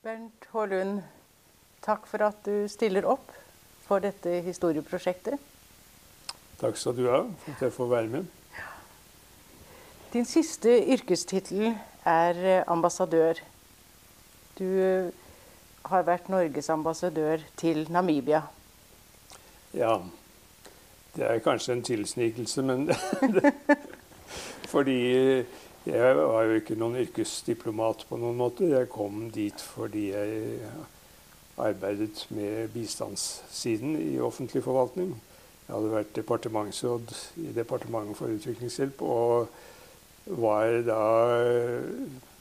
Bernt Hålund, takk for at du stiller opp for dette historieprosjektet. Takk skal du ha for at jeg får være med. Din siste yrkestittel er eh, ambassadør. Du eh, har vært Norges ambassadør til Namibia. Ja. Det er kanskje en tilsnikelse, men Fordi jeg var jo ikke noen yrkesdiplomat på noen måte. Jeg kom dit fordi jeg arbeidet med bistandssiden i offentlig forvaltning. Jeg hadde vært departementsråd i Departementet for utviklingshjelp. Og var da,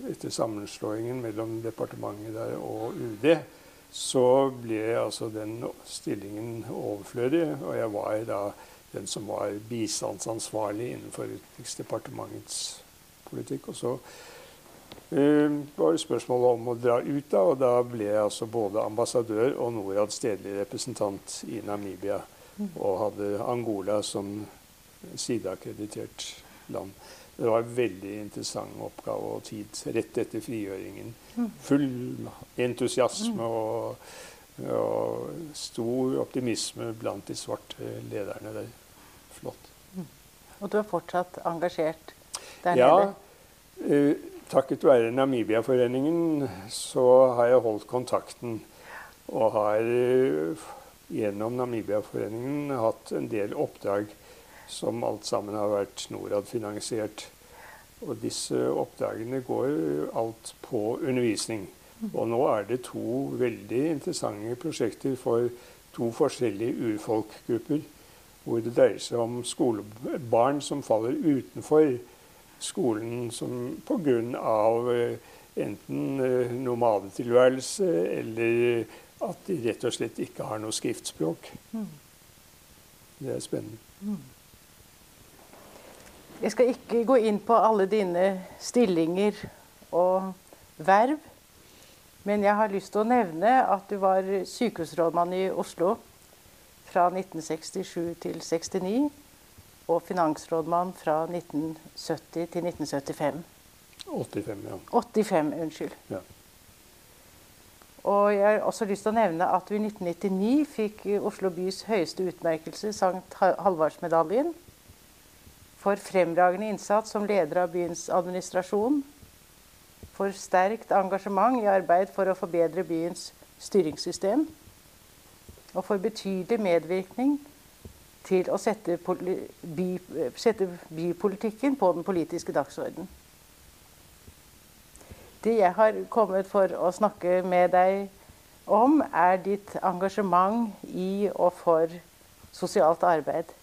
etter sammenslåingen mellom departementet der og UD, så ble altså den stillingen overflødig. Og jeg var da den som var bistandsansvarlig innenfor Utenriksdepartementets politikk. Og så uh, var det spørsmålet om å dra ut, da, og da ble jeg altså både ambassadør og Norad stedlig representant i Namibia. Mm. Og hadde Angola som sideakkreditert land. Det var en veldig interessant oppgave og tid rett etter frigjøringen. Mm. Full entusiasme mm. og, og, stor optimisme blant de svarte lederne der. Flott. Og du er fortsatt engasjert der ja, nede? Eh, takket være Namibia-foreningen så har jeg holdt kontakten. Og har uh, gjennom Namibia-foreningen hatt en del oppdrag som alt sammen har vært Norad-finansiert. Og disse oppdragene går alt på undervisning. Og nå er det to veldig interessante prosjekter for to forskjellige urfolkgrupper. Hvor det dreier seg om skolebarn som faller utenfor skolen som pga. Eh, enten eh, nomadetilværelse eller at de rett og slett ikke har noe skriftspråk. Det er spennende. Mm. Jeg skal ikke gå inn på alle dine stillinger og verv. Men jeg har lyst til å nevne at du var sykehusrådmann i Oslo fra 1967 til 69. Og finansrådmann fra 1970 til 1975. 85, ja. 85, unnskyld. Ja. Og jeg har også lyst til å nevne at du i 1999 fikk Oslo bys høyeste utmerkelse, Sankt Halvardsmedaljen for fremragende innsats som leder av byens administrasjon, for sterkt engasjement i arbeid for å forbedre byens styringssystem, og for betydelig medvirkning til å sette, by, sette bypolitikken på den politiske dagsordenen. Det jeg har kommet for å snakke med deg om, er ditt engasjement i og for sosialt arbeid.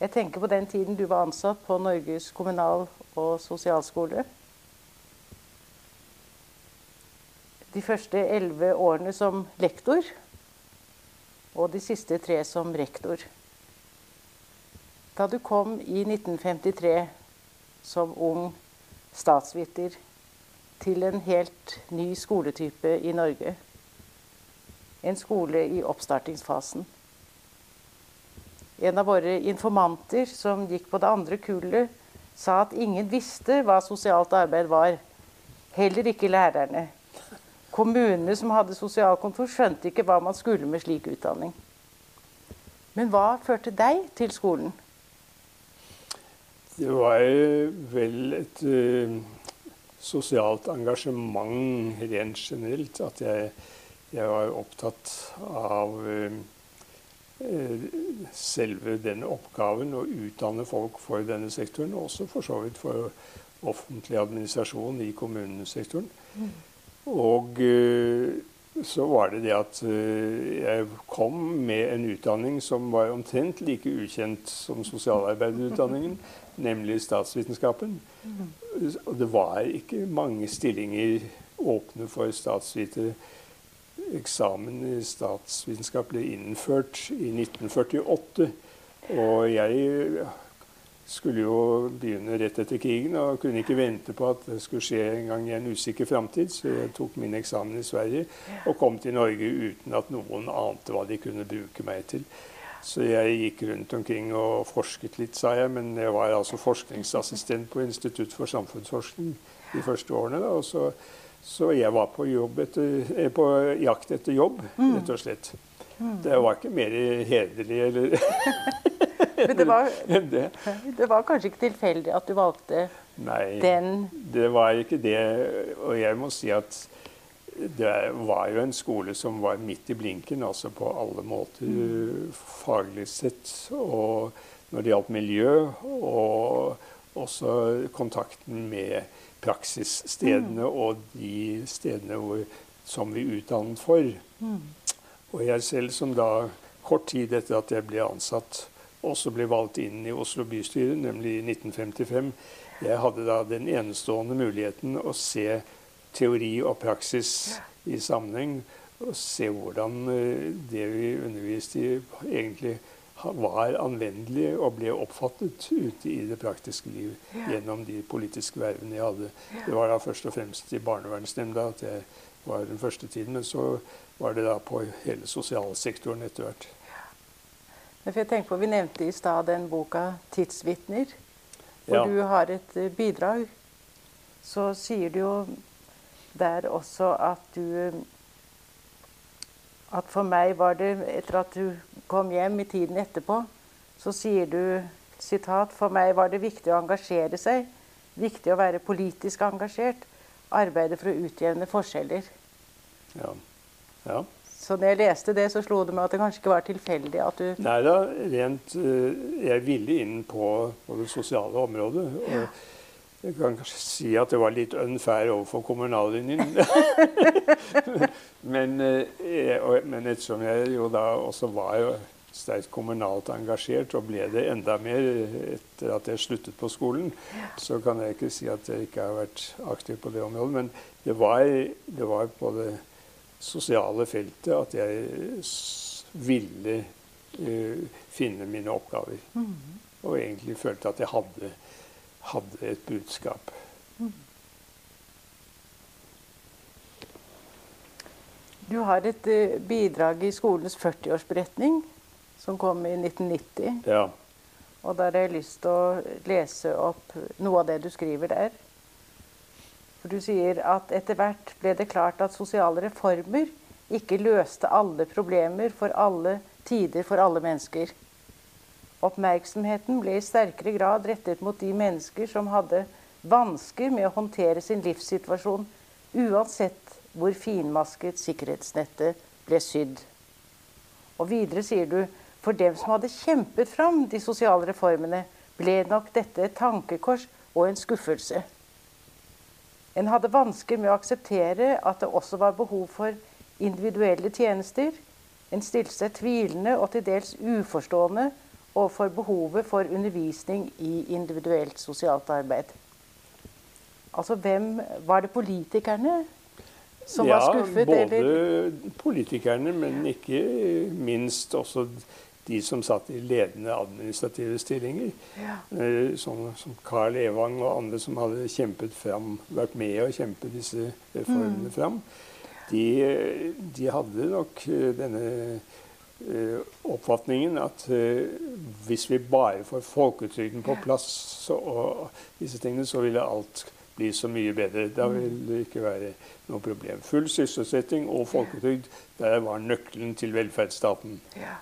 Jeg tenker på den tiden du var ansatt på Norges kommunal- og sosialskole. De første elleve årene som lektor, og de siste tre som rektor. Da du kom i 1953 som ung statsviter til en helt ny skoletype i Norge. En skole i oppstartingsfasen. En av våre informanter som gikk på det andre kullet, sa at ingen visste hva sosialt arbeid var. Heller ikke lærerne. Kommunene som hadde sosialkontor, skjønte ikke hva man skulle med slik utdanning. Men hva førte deg til skolen? Det var vel et uh, sosialt engasjement rent generelt. At jeg, jeg var opptatt av uh, selve denne oppgaven å utdanne folk for denne sektoren, og også for så vidt for offentlig administrasjon i kommunesektoren. Mm. Og eh, så var det det at eh, jeg kom med en utdanning som var omtrent like ukjent som sosialarbeiderutdanningen, nemlig statsvitenskapen. Og det var ikke mange stillinger åpne for statsvitere eksamen i statsvitenskap ble innført i 1948. Og jeg skulle jo begynne rett etter krigen og kunne ikke vente på at det skulle skje en gang i en usikker framtid. Så jeg tok min eksamen i Sverige og kom til Norge uten at noen ante hva de kunne bruke meg til. Så jeg gikk rundt omkring og forsket litt, sa jeg. Men jeg var altså forskningsassistent på Institutt for samfunnsforskning de første årene. Da, og så Så jeg var på, etter, eh, på jakt etter jobb, Mm. rett og slett. Det var ikke mer hederlig eller Men det var, det. det var kanskje ikke tilfeldig at du valgte Nei, den det var ikke det. Og jeg må si at det var jo en skole som var midt i blinken, altså på alle måter faglig sett. Og når det gjaldt miljø, og også kontakten med praksisstedene og de stedene hvor, som vi utdannet for. Og jeg selv, som da kort tid etter at jeg ble ansatt, også ble valgt inn i Oslo bystyre, nemlig i 1955, jeg hadde da den enestående muligheten å se teori og praksis i sammenheng. Og se hvordan eh, det vi underviste i, egentlig var anvendelig og ble oppfattet ute i det praktiske liv gjennom de politiske vervene jeg hadde. Det var da først og fremst i barnevernsnemnda at jeg var den første tiden, men så var det da på hele sosialsektoren etter hvert. Jeg tenker på, Vi nevnte i stad den boka 'Tidsvitner', hvor Ja. du har et eh, bidrag. Så sier du jo der også at du At for meg var det, etter at du kom hjem i tiden etterpå, så sier du sitat For meg var det viktig å engasjere seg. Viktig å være politisk engasjert. Arbeide for å utjevne forskjeller. Ja. ja. Så når jeg leste det, så slo det meg at det kanskje ikke var tilfeldig at du Nei da, rent eh, Jeg ville inn på, på det sosiale området. Og jeg kan kanskje si at det var litt unfair overfor kommunallinjen. men, eh, men ettersom jeg jo da også var jo sterkt kommunalt engasjert, og ble det enda mer etter at jeg sluttet på skolen, så kan jeg ikke si at jeg ikke har vært aktiv på det området. Men det var, det var på det sosiale feltet at jeg ville uh, finne mine oppgaver. Og egentlig følte at jeg hadde, hadde et budskap. Du har et eh, bidrag i skolens 40-årsberetning som kom i 1990. Ja. Og da har jeg lyst til å lese opp noe av det du skriver der. For du sier at etter hvert ble det klart at sosiale reformer ikke løste alle problemer for alle tider for alle mennesker. Oppmerksomheten ble i sterkere grad rettet mot de mennesker som hadde vansker med å håndtere sin livssituasjon, uansett hvor finmasket sikkerhetsnettet ble sydd. Og videre sier du for dem som hadde kjempet fram de sosiale reformene, ble nok dette et tankekors og en skuffelse. En hadde vansker med å akseptere at det også var behov for individuelle tjenester. En stilte seg tvilende og til dels uforstående overfor behovet for undervisning i individuelt sosialt arbeid. Altså, hvem Var det politikerne som ja, var skuffet? Ja, både eller? politikerne, men ikke minst også de som satt i ledende administrative stillinger. Ja. Eh, Sånn som Carl Evang og andre som hadde kjempet fram, vært med å kjempe disse reformene fram. De, de hadde nok eh, denne eh, oppfatningen at hvis vi bare får folketrygden på plass så, og disse tingene, så ville alt bli så mye bedre. Da vil det ikke være noe problem. Full sysselsetting og folketrygd, der var nøkkelen til velferdsstaten. Ja.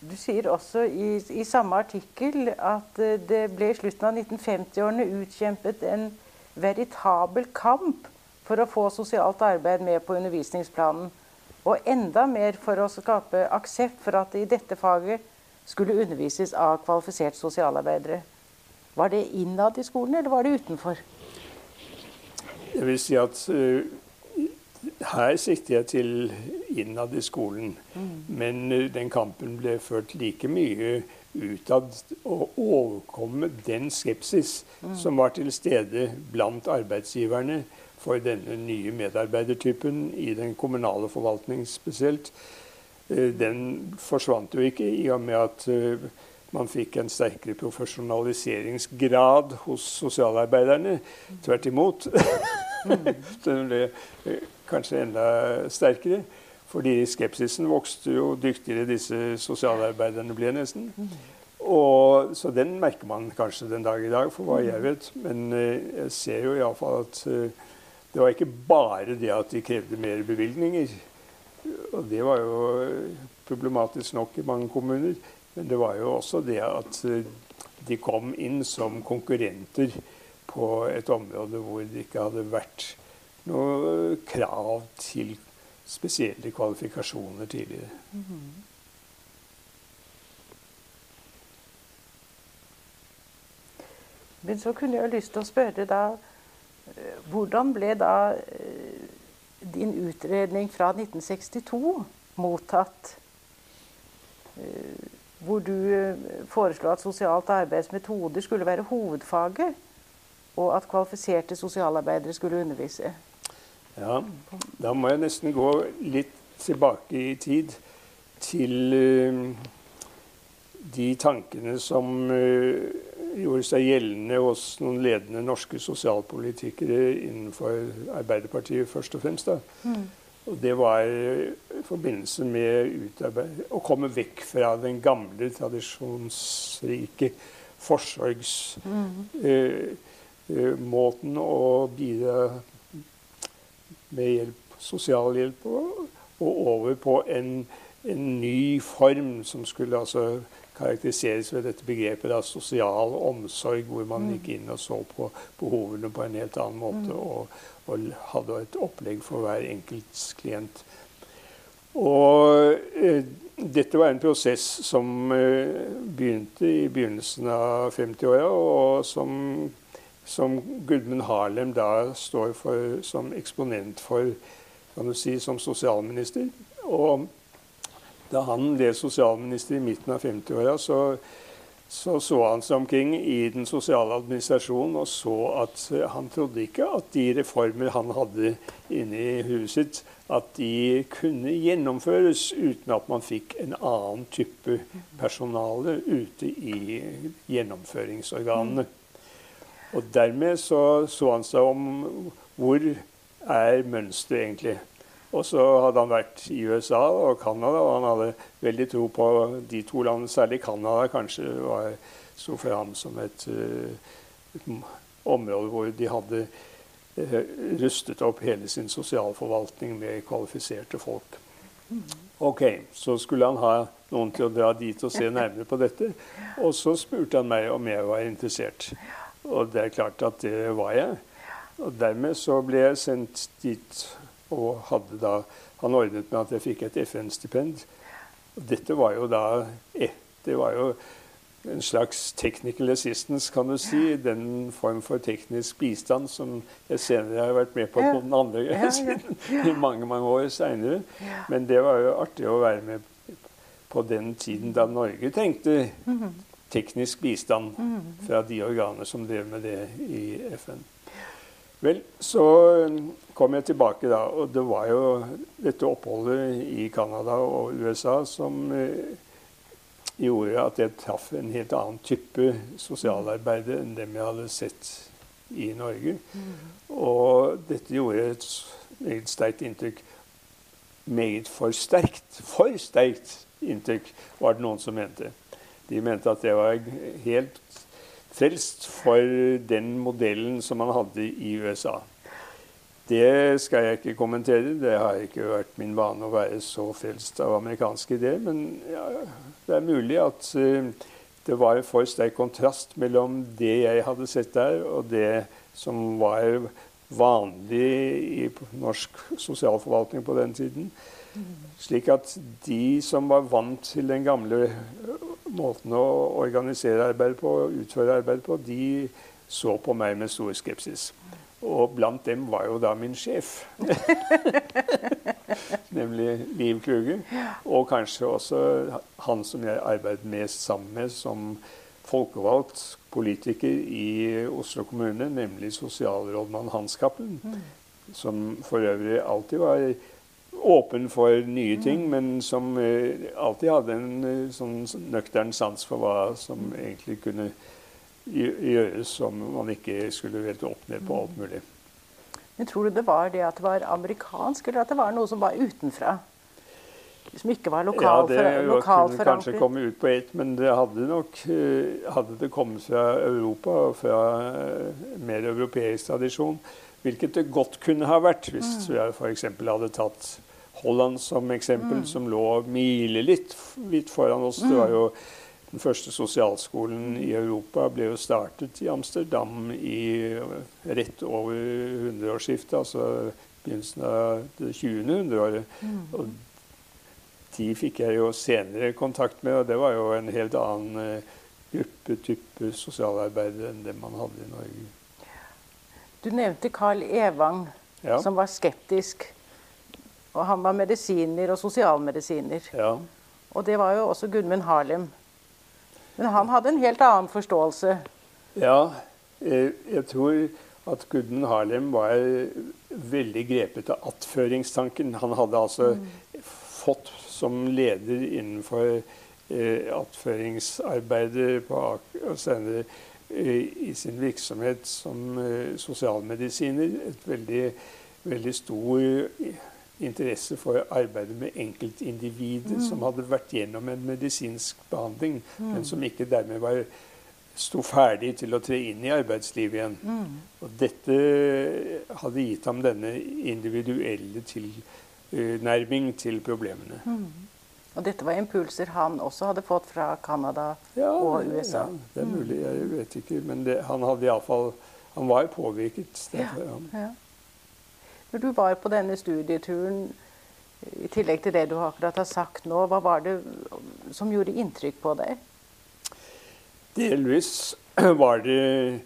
Du sier også i, i samme artikkel at eh, det ble i slutten av 1950-årene utkjempet en veritabel kamp for å få sosialt arbeid med på undervisningsplanen. Og enda mer for å skape aksept for at det i dette faget skulle undervises av kvalifiserte sosialarbeidere. Var det innad i skolen, eller var det utenfor? Jeg vil si at eh, her sikter jeg til innad i skolen. Men eh, den kampen ble ført like mye utad å overkomme den skepsis som var til stede blant arbeidsgiverne for denne nye medarbeidertypen i den kommunale forvaltning spesielt. Eh, Den forsvant jo ikke i og med at man fikk en sterkere profesjonaliseringsgrad hos sosialarbeiderne. Tvert imot. Den ble eh, kanskje enda sterkere. Fordi skepsisen vokste jo dyktigere disse sosialarbeiderne ble, nesten. og, så den merker man kanskje den dag i dag, for hva jeg vet. Men eh, jeg ser jo iallfall at eh, det var ikke bare det at de krevde mer bevilgninger. Og det var jo problematisk nok i mange kommuner. Men det var jo også det at eh, de kom inn som konkurrenter på et område hvor det ikke hadde vært noe krav til spesielle kvalifikasjoner tidligere. Mm -hmm. Men så kunne jeg lyst til å spørre da eh, Hvordan ble da eh, din utredning fra 1962 mottatt? Eh, hvor du foreslo at sosialt arbeids metoder skulle være hovedfaget, og at kvalifiserte sosialarbeidere skulle undervise. Ja, da må jeg nesten gå litt tilbake i tid til de tankene som gjorde seg gjeldende hos noen ledende norske sosialpolitikere innenfor Arbeiderpartiet først og fremst. Mm. Og det var i forbindelse med å komme vekk fra den gamle, tradisjonsrike forsorgsmåten mm. eh, å bidra med hjelp, sosialhjelp og, og over på en, en ny form som skulle altså karakteriseres ved dette begrepet av sosial omsorg, hvor man mm. gikk inn og så på behovene på en helt annen måte mm. og, og hadde et opplegg for hver enkelt klient. Og eh, dette var en prosess som eh, begynte i begynnelsen av 50-åra, og som, som Gudmund Harlem da står for som eksponent for, kan du si, som sosialminister. Og da han ble sosialminister i midten av 50-åra, så, så, så han seg omkring i den sosiale administrasjonen og så at han trodde ikke at de reformer han hadde inne i huset at de kunne gjennomføres uten at man fikk en annen type personale ute i gjennomføringsorganene. Og dermed så, så han seg om hvor er mønsteret egentlig. Og så hadde han vært i USA og Canada, og han hadde veldig tro på de to landene. Særlig Canada kanskje var, sto for ham som et, eh, et, område hvor de hadde eh, rustet opp hele sin sosialforvaltning med kvalifiserte folk. Ok, Så skulle han ha noen til å dra dit og se nærmere på dette. Og så spurte han meg om jeg var interessert. Og det er klart at det var jeg. Og dermed så ble jeg sendt dit og hadde da Han ordnet med at jeg fikk et FN-stipend. Dette var jo da eh, Det var jo en slags technical assistance, kan du si. Den form for teknisk bistand som jeg senere har vært med på på den andre siden. I mange, mange år seinere. Men det var jo artig å være med på den tiden da Norge tenkte mhm. teknisk bistand mhm. fra de organer som drev med det i FN. Vel, så um, kom jeg tilbake da, og det var jo dette oppholdet i Canada og USA som eh, gjorde at jeg traff en helt annen type sosialarbeid enn dem jeg hadde sett i Norge. Mm. Og dette gjorde et meget sterkt inntrykk. Meget for sterkt. For sterkt inntrykk, var det noen som mente. De mente at det var helt frelst for den modellen som man hadde i USA. Det skal jeg ikke kommentere. Det har ikke vært min vane å være så frelst av amerikanske ideer. Men ja, det er mulig at uh, det var for sterk kontrast mellom det jeg hadde sett der, og det som var vanlig i norsk sosialforvaltning på den tiden. Slik at de som var vant til den gamle måten å organisere arbeid på, utføre arbeid på, de så på meg med stor skepsis. Og blant dem var jo da min sjef. Nemlig Liv Kluge. Og kanskje også han som jeg arbeidet mest sammen med som folkevalgt politiker i Oslo kommune, nemlig sosialrådmann Hans Cappelen. Mm. Som for øvrig alltid var åpen for nye ting, men som eh, alltid hadde en eh, sånn nøktern sans for hva som egentlig kunne gjøres om man ikke skulle velte opp ned på alt mulig. Men Tror du det var det at det var amerikansk, eller at det var noe som var utenfra? som ikke var Ja, lokal, det for, jo lokal kunne kanskje komme ut på ett, men det hadde nok eh, Hadde det kommet fra Europa og fra mer europeisk tradisjon, hvilket det godt kunne ha vært hvis Mm. vi f.eks. hadde tatt Holland som eksempel, Mm. som lå milelitt vidt foran oss. Det var jo den første sosialskolen i Europa ble jo startet i Amsterdam i rett over hundreårsskiftet, altså begynnelsen av det 20. hundreåret. Mm. Og de fikk jeg jo senere kontakt med, og det var jo en helt annen gruppe, gruppetype sosialarbeidere enn det man hadde i Norge. Du nevnte Carl Evang, Ja, som var skeptisk. Og han var medisiner og sosialmedisiner. ja. Og det var jo også Gudmund Harlem. Men han hadde en helt annen forståelse. ja eh, jeg tror at Gudmund Harlem var veldig grepet av attføringstanken. Han hadde altså fått som leder innenfor eh, attføringsarbeidet på Aker og senere i sin virksomhet som eh, sosialmedisiner et veldig, veldig stor eh, interesse for arbeidet med enkeltindivider som hadde vært gjennom en medisinsk behandling, men som ikke dermed var sto ferdig til å tre inn i arbeidslivet igjen. Og dette hadde gitt ham denne individuelle tilnærming til problemene. Og dette var impulser han også hadde fått fra Canada Ja, og USA. ja, det er mulig. Jeg vet ikke. Men det, han hadde iallfall Han var påvirket. Derfor, ja. Ja. Når du var på denne studieturen, i tillegg til det du akkurat har sagt nå, hva var det som gjorde inntrykk på deg? Delvis var det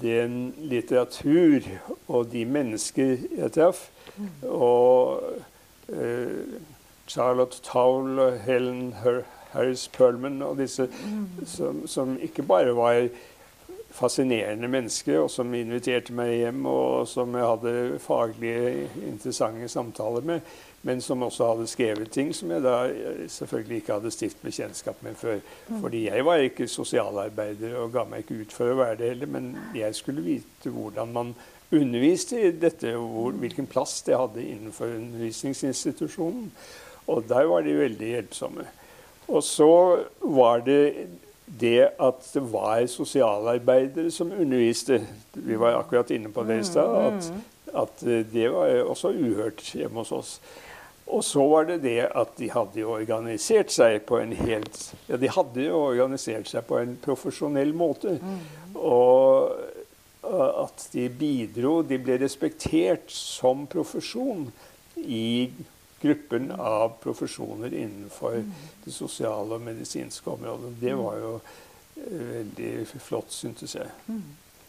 den litteratur og de mennesker jeg traff. Og eh, Charlotte Towle og Helen Her Harris Perlman og disse som, som ikke bare var fascinerende mennesker, og som inviterte meg hjem, og som jeg hadde faglige, interessante samtaler med, men som også hadde skrevet ting som jeg da eh, selvfølgelig ikke hadde stiftet bekjentskap med før. Fordi jeg var ikke sosialarbeider og ga meg ikke ut for å være det heller, men jeg skulle vite hvordan man underviste i dette, hvor, hvilken plass det hadde innenfor undervisningsinstitusjonen. Og der var de veldig hjelpsomme. Og så var det det at det var sosialarbeidere som underviste. Vi var akkurat inne på det i stad. At, at det var også uhørt hjemme hos oss. Og så var det det at de hadde jo organisert seg på en helt Ja, de hadde jo organisert seg på en profesjonell måte. Og at de bidro De ble respektert som profesjon i gruppen av profesjoner innenfor det sosiale og medisinske området. Det var jo eh, veldig flott, syntes jeg.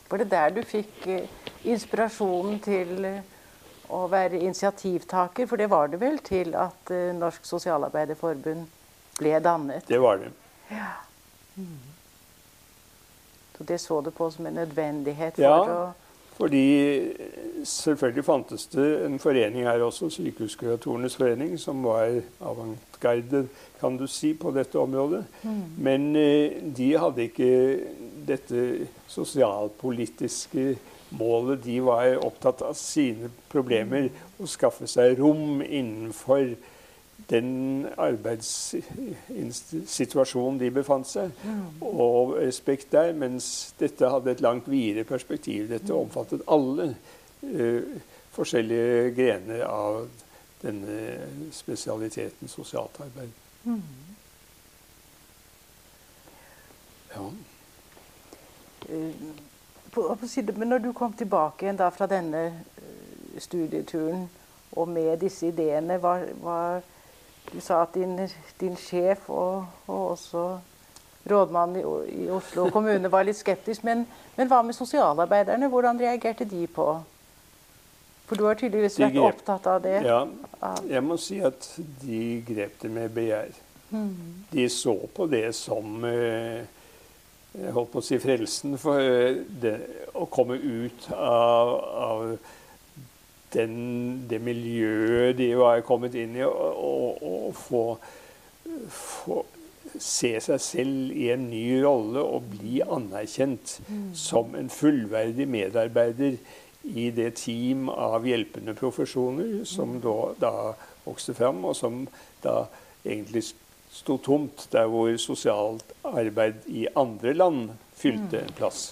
Var det der du fikk eh, inspirasjonen til eh, å være initiativtaker? For det var det vel til at Norsk Sosialarbeiderforbund ble dannet? Det var det. Ja. Så det så du på som en nødvendighet for Ja. å Fordi selvfølgelig fantes det en forening her også, Sykehuskuratornes forening, som var avantgarde, kan du si, på dette området. Men eh, de hadde ikke dette sosialpolitiske målet. De var opptatt av sine problemer og skaffe seg rom innenfor den arbeidssituasjonen de befant seg, og respekt der, mens dette hadde et langt videre perspektiv. Dette omfattet alle uh, forskjellige grener av denne spesialiteten sosialt arbeid. Ja. Eh, Men når du kom tilbake igjen da fra denne eh, studieturen og med disse ideene, var, var Du sa at din, din sjef og, og også rådmannen i, i Oslo kommune var litt skeptisk. Men, men hva med sosialarbeiderne? Hvordan reagerte de på For du har tydeligvis vært grep- opptatt av det. Ja, jeg må si at de grep det med begjær. De så på det som eh, jeg holdt på å si frelsen for eh, det, å komme ut av, av den, det miljøet de var kommet inn i, og, og, og få, få se seg selv i en ny rolle og bli anerkjent som en fullverdig medarbeider i det team av hjelpende profesjoner som da, da vokste fram, og som da egentlig sto tomt der hvor sosialt arbeid i andre land fylte en plass.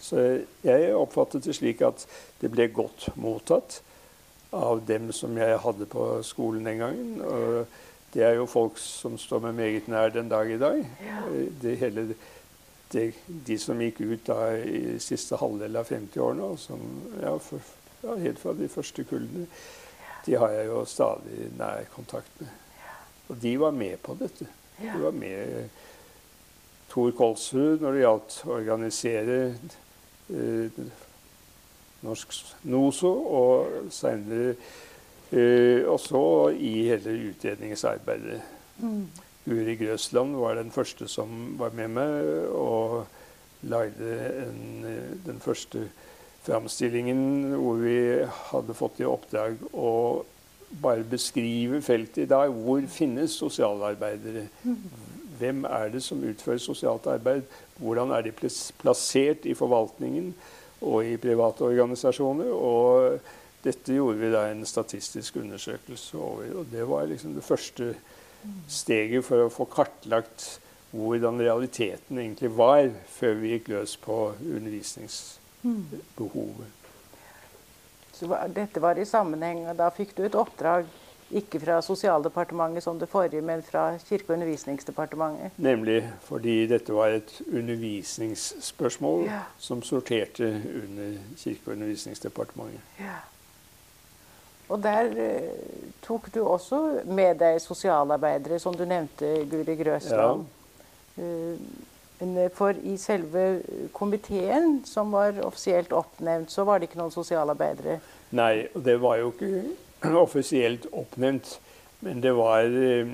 Så jeg oppfattet det slik at det ble godt mottatt av dem som jeg hadde på skolen den gangen. Og det er jo folk som står meg meget nær den dag i dag. Det hele, det, de som gikk ut da i siste halvdel av 50-årene, ja, ja, helt fra de første kullene, de har jeg jo stadig nær kontakt med. Og de var med på dette. De var med Tor Kolsrud når det gjaldt å organisere norsk NOSO, og senere eh, også i hele utredningsarbeidet. Mm. Uri Grøsland var den første som var med meg og lagde en, eh, den første framstillingen hvor vi hadde fått i oppdrag å bare beskrive feltet i dag. Hvor finnes sosialarbeidere? Hvem er det som utfører sosialt arbeid? Hvordan er de plassert i forvaltningen og i private organisasjoner? Og dette gjorde vi da en statistisk undersøkelse over. Og det var liksom det første steget for å få kartlagt hvordan realiteten egentlig var, før vi gikk løs på undervisningsbehovet. Så dette var i sammenheng, og Da fikk du et oppdrag ikke fra Sosialdepartementet som det forrige, men fra Kirke- og undervisningsdepartementet. Nemlig fordi dette var et undervisningsspørsmål ja. som sorterte under Kirke- og undervisningsdepartementet. Ja. Og der uh, tok du også med deg sosialarbeidere, som du nevnte, Guri Grøsland. Ja. Uh, for i selve komiteen, som var offisielt oppnevnt, så var det ikke noen sosialarbeidere? Nei, og det var jo ikke offisielt oppnevnt. Men det var eh,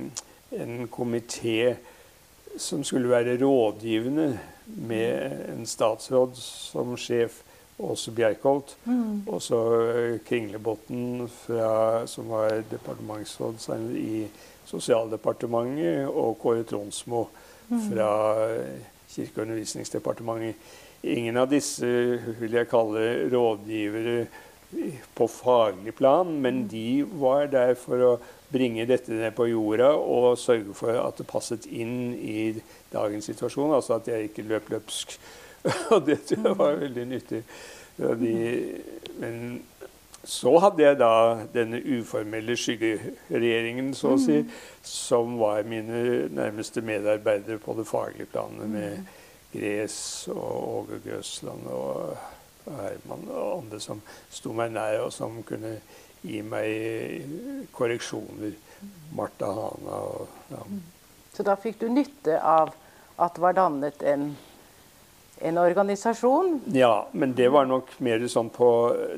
en komité som skulle være rådgivende med en statsråd som sjef, Åse Bjerkholt. Mm. Og så eh, Kringlebotn, som var departementsråd i Sosialdepartementet, og Kåre Tronsmo mm. fra Kirke- og undervisningsdepartementet. Ingen av disse vil jeg kalle rådgivere på faglig plan, men de var der for å bringe dette ned på jorda og sørge for at det passet inn i dagens situasjon. Altså at jeg ikke løp løpsk. Og det tror jeg var veldig nyttig. De, men så hadde jeg da denne uformelle skyggeregjeringen, så å si, mm. som var mine nærmeste medarbeidere på det faglige planet, med mm. Gres og Åge Grøsland og Herman og andre som sto meg nær, og som kunne gi meg korreksjoner. Marta Hana og ja. Så da fikk du nytte av at det var dannet en en organisasjon. Ja, men det var nok mer sånn på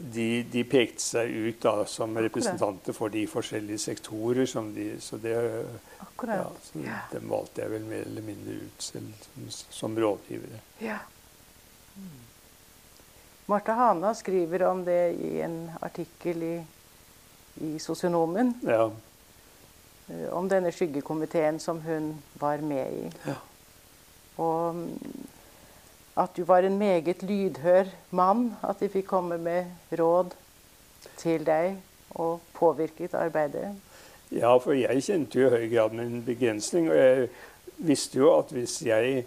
De, de pekte seg ut da, som representanter for de forskjellige sektorer. Som de, så det, ja, så dem valgte jeg vel mer eller mindre ut selv som, som rådgivere. Ja. Mm. Marta Hana skriver om det i en artikkel i, i Sosionomen. Ja. Eh, om denne skyggekomiteen som hun var med i. Ja. Og at du var en meget lydhør mann. At de fikk komme med råd til deg og påvirket arbeidet. Ja, for jeg kjente jo i høy grad min begrensning. Og jeg visste jo at hvis jeg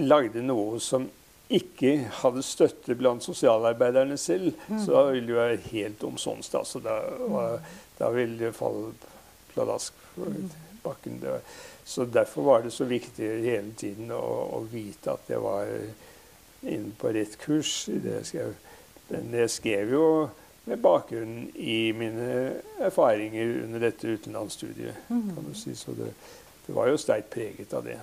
lagde noe som ikke hadde støtte blant sosialarbeiderne selv, mm. så ville det være helt omsonst. Altså, da, da ville det falle pladask på bakken. Så Derfor var det så viktig hele tiden å, å vite at jeg var inne på rett kurs det jeg skrev. Men jeg skrev jo med bakgrunn i mine erfaringer under dette utenlandsstudiet. Kan du si. Så det, det var jo sterkt preget av det.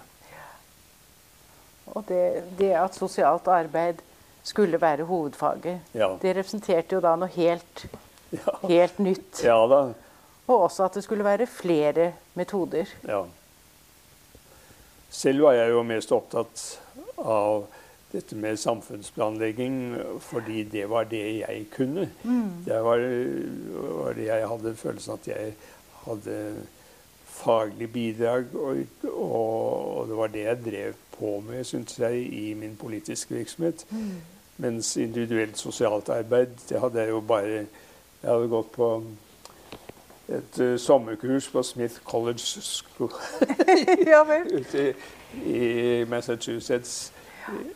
Og det, det, at sosialt arbeid skulle være hovedfaget, ja. det representerte jo da noe helt, ja. helt nytt. Ja da. Og også at det skulle være flere metoder. Ja. Selv var jeg jo mest opptatt av dette med samfunnsplanlegging fordi det var det jeg kunne. Mm. Det var, var, det jeg hadde følelsen at jeg hadde faglig bidrag, og, og, og det var det jeg drev på med, synes jeg, i min politiske virksomhet. Mm. Mens individuelt sosialt arbeid, det hadde jeg jo bare Jeg hadde gått på et uh, sommerkurs på Smith College School ja vel. ute i, i Massachusetts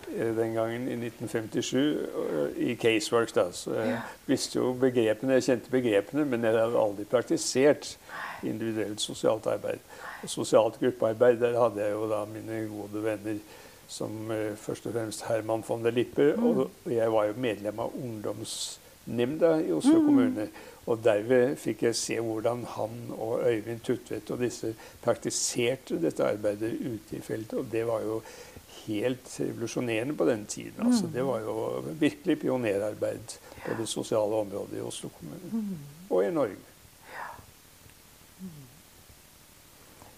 den gangen i 1957 i Caseworks. da, så Jeg visste jo begrepene, jeg kjente begrepene, men jeg hadde aldri praktisert individuelt sosialt arbeid. Og sosialt gruppearbeid, der hadde jeg jo da mine gode venner som først og fremst Herman von der Lippe. Mm. Og jeg var jo medlem av ungdomsnemnda i Oslo mm. kommune. Og derved fikk jeg se hvordan han og Øyvind Tutvedt og disse praktiserte dette arbeidet ute i feltet. Og det var jo helt revolusjonerende på den tiden. Altså, det var jo virkelig pionerarbeid på det sosiale området i Oslo kommune. Mm. Og i Norge.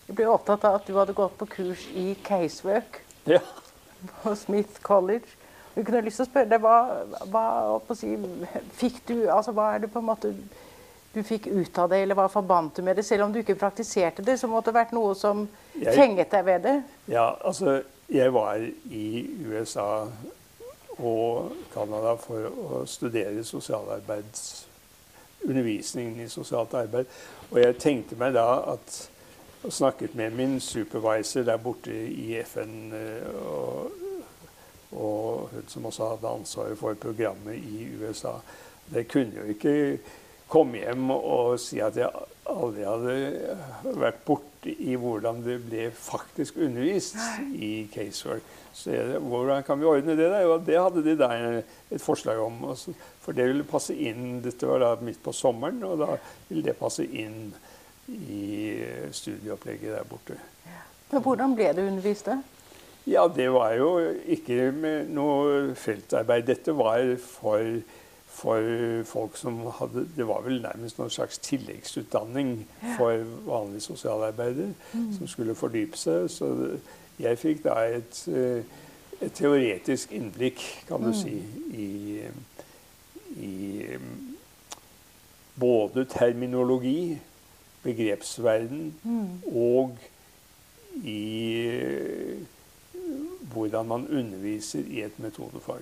Jeg ble opptatt av at du hadde gått på kurs i casework ja. på Smith College. Jeg kunne lyst til å spørre deg hva, hva si, fikk du altså Hva er det på en måte du fikk ut av det, eller hva forbandt du med det? Selv om du ikke praktiserte det, så måtte det vært noe som jeg, fenget deg ved det? Ja, altså Jeg var i USA og Canada for å studere sosialarbeids undervisningen i sosialt arbeid. Og jeg tenkte meg da at og snakket med min supervisor der borte i FN. Eh, og, og hun som også hadde ansvaret for programmet i USA. Det kunne jo ikke komme hjem og si at jeg aldri hadde vært borti i hvordan det ble faktisk undervist i casework. Så jeg, hvordan kan vi ordne det? da? Og det hadde de der et forslag om. Også, for det ville passe inn Dette var da midt på sommeren, og da ville det passe inn i studieopplegget der borte. Ja. Hvordan ble det undervist? da? Ja, Det var jo ikke med noe feltarbeid. Dette var for, for folk som hadde Det var vel nærmest noen slags tilleggsutdanning ja. for vanlige sosialarbeider mm. som skulle fordype seg. Så jeg fikk da et, eh, et teoretisk innblikk, kan du mm. si, i, i både terminologi begrepsverden mm. og i eh, hvordan man underviser i et metodefag.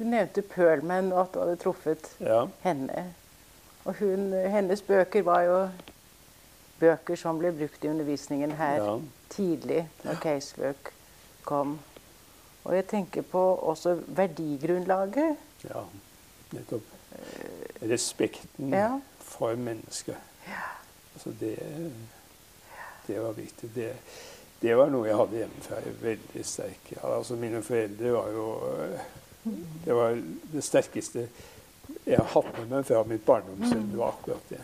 Du nevnte Perlman og at du hadde truffet ja. henne. Og hun, hennes bøker var jo bøker som ble brukt i undervisningen her ja. tidlig, når casework kom. Og jeg tenker på også verdigrunnlaget. Ja, nettopp. Respekten ja for mennesket. Altså det, det var viktig. Det, det, var noe jeg hadde hjemmefra veldig sterk. Altså mine foreldre var jo Det var det sterkeste jeg har hatt med meg fra mitt barndomssinn. Det var akkurat det.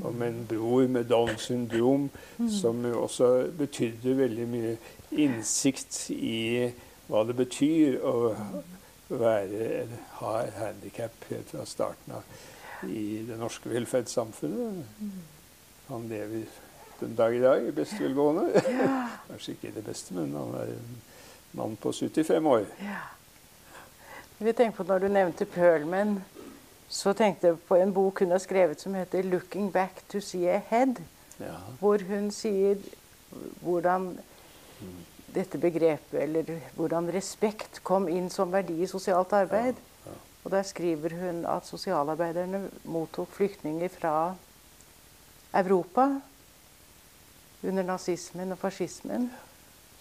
Og med en bror med Downs syndrom, som også betydde veldig mye innsikt i hva det betyr å være, ha handikap helt fra starten av i det norske velferdssamfunnet. Han lever den dag i dag i beste velgående. Kanskje ikke det beste, men han er en mann på 75 år. Vi tenker på Når du nevnte Perlman, så tenkte jeg på en bok hun har skrevet som heter 'Looking Back to See Ahead'. Ja. Hvor hun sier hvordan dette begrepet, eller hvordan respekt kom inn som verdi i sosialt arbeid. Ja. Og der skriver hun at sosialarbeiderne mottok flyktninger fra Europa under nazismen og fascismen.